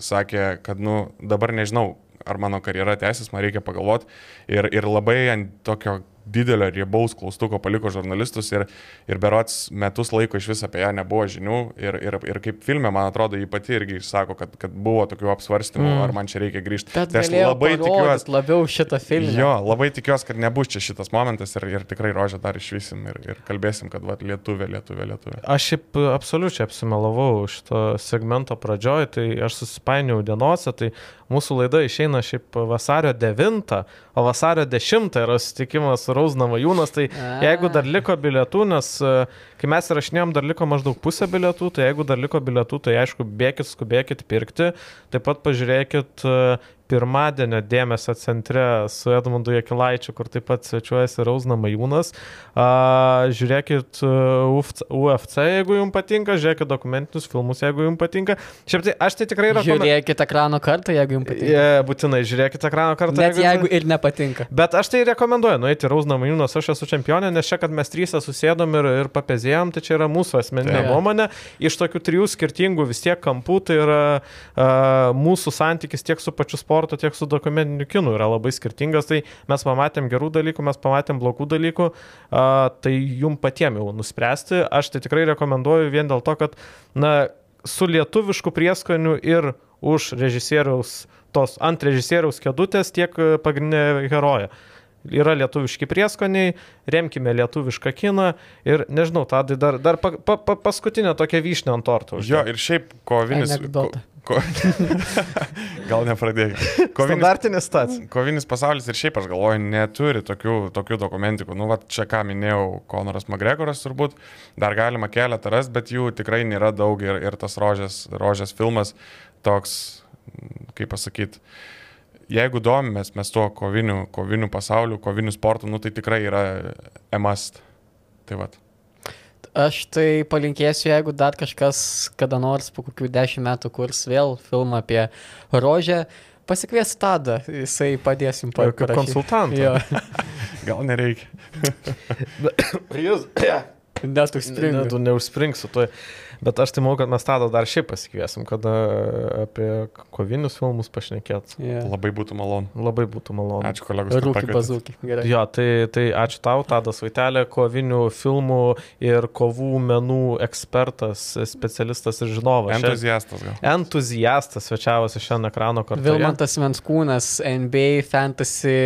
sakė, kad, nu, dabar nežinau, ar mano karjera tęsis, man reikia pagalvoti. Ir, ir labai ant tokio didelio riebaus klaustuko paliko žurnalistus ir, ir berots metus laiko iš vis apie ją nebuvo žinių ir, ir, ir kaip filme, man atrodo, ji pati irgi sako, kad, kad buvo tokių apsvarstymų, mm. ar man čia reikia grįžti. Bet tai aš labai tikiuosi. Labiau šitą filmą. Jo, labai tikiuosi, kad nebus čia šitas momentas ir, ir tikrai rožę dar išvysim ir, ir kalbėsim, kad va, lietuvė, lietuvė, lietuvė. Aš šiaip absoliučiai apsimelavau šito segmento pradžioj, tai aš susipainiau dienose, tai mūsų laida išeina šiaip vasario 9, o vasario 10 yra susitikimas su Rausnama Jūnas, tai A. jeigu dar liko bilietų, nes e, kai mes rašinėjom, dar liko maždaug pusę bilietų, tai jeigu dar liko bilietų, tai aišku, bėkit, skubėkit pirkti, taip pat pažiūrėkit e, pirmadienio dėmesio centre su Edmundu Jekilaičiu, kur taip pat svečiuojasi Rausna Majūnas. Žiūrėkit uh, UFC, jeigu jums patinka, žiūrėkit dokumentinius filmus, jeigu jums patinka. Šiaip tai aš tai tikrai rekomenduoju. Žiūrėkite ekrano kartą, jeigu jums patinka. Yeah, būtinai žiūrėkit ekrano kartą. Net jeigu ir nepatinka. Bet aš tai rekomenduoju nueiti Rausna Majūnas, aš esu čempionė, nes čia, kad mes trys susėdom ir, ir papezėjom, tai čia yra mūsų asmeninė Taip. nuomonė. Iš tokių trijų skirtingų vis tiek kampų tai yra uh, mūsų santykis tiek su pačiu sportu, tiek su dokumentiniu kinu yra labai skirtingas. Tai mes pamatėm gerų dalykų, mes pamatėm blogų dalykų. Tai jum patiems jau nuspręsti. Aš tai tikrai rekomenduoju vien dėl to, kad na, su lietuvišku prieskoniu ir už režisieriaus, tos ant režisieriaus kėdutės tiek e, pagrindinė heroja. Yra lietuviški prieskoniai, remkime lietuvišką kiną ir nežinau, tadai dar, dar pa, pa, pa, paskutinė tokia vyšnė ant torto. Jo, ir šiaip kovinis. Anekdotą. Ko, gal nepradėjai. Kovinis, kovinis pasaulis ir šiaip aš galvoju, neturi tokių, tokių dokumentikų. Nu, va, čia ką minėjau, Konoras McGregoras turbūt, dar galima keletą ras, bet jų tikrai nėra daug ir, ir tas rožės, rožės filmas toks, kaip pasakyti, jeigu domimės mes tuo koviniu, koviniu pasauliu, koviniu sportu, nu tai tikrai yra emast. Tai vad. Aš tai palinkėsiu, jeigu dar kažkas kada nors po kokių dešimt metų kurs vėl filmą apie rožę, pasikvies tada, jisai padės jums Kaip parašyti. konsultantą. Gal nereikia. Jūs. net Ne, užspringa. tu neužspringsi tuoj. Bet aš tai manau, kad mes tada dar šiaip pasikviesim, kada apie kovinius filmus pašnekėt. Yeah. Labai būtų malonu. Labai būtų malonu. Ačiū kolegos. Rūkį bazūkį. Gerai. Jo, tai, tai ačiū tau, Tadas Vaitelė, kovinių filmų ir kovų menų ekspertas, specialistas ir žinovas. Entuziastas gal. Entuziastas svečiavosi šiandien ekrano kartu. Vilmantas Venskūnas, NBA Fantasy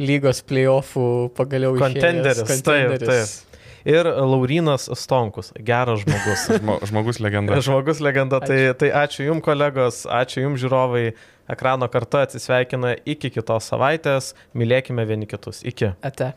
lygos playoffų pagaliau Kontenderis, išėjęs taip, taip. Ir Laurinas Stonkus, geras žmogus. Žmo, žmogus legenda. Žmogus legenda, tai, tai ačiū Jums kolegos, ačiū Jums žiūrovai, ekrano kartu atsisveikina iki kitos savaitės, mylėkime vieni kitus. Iki. Ate.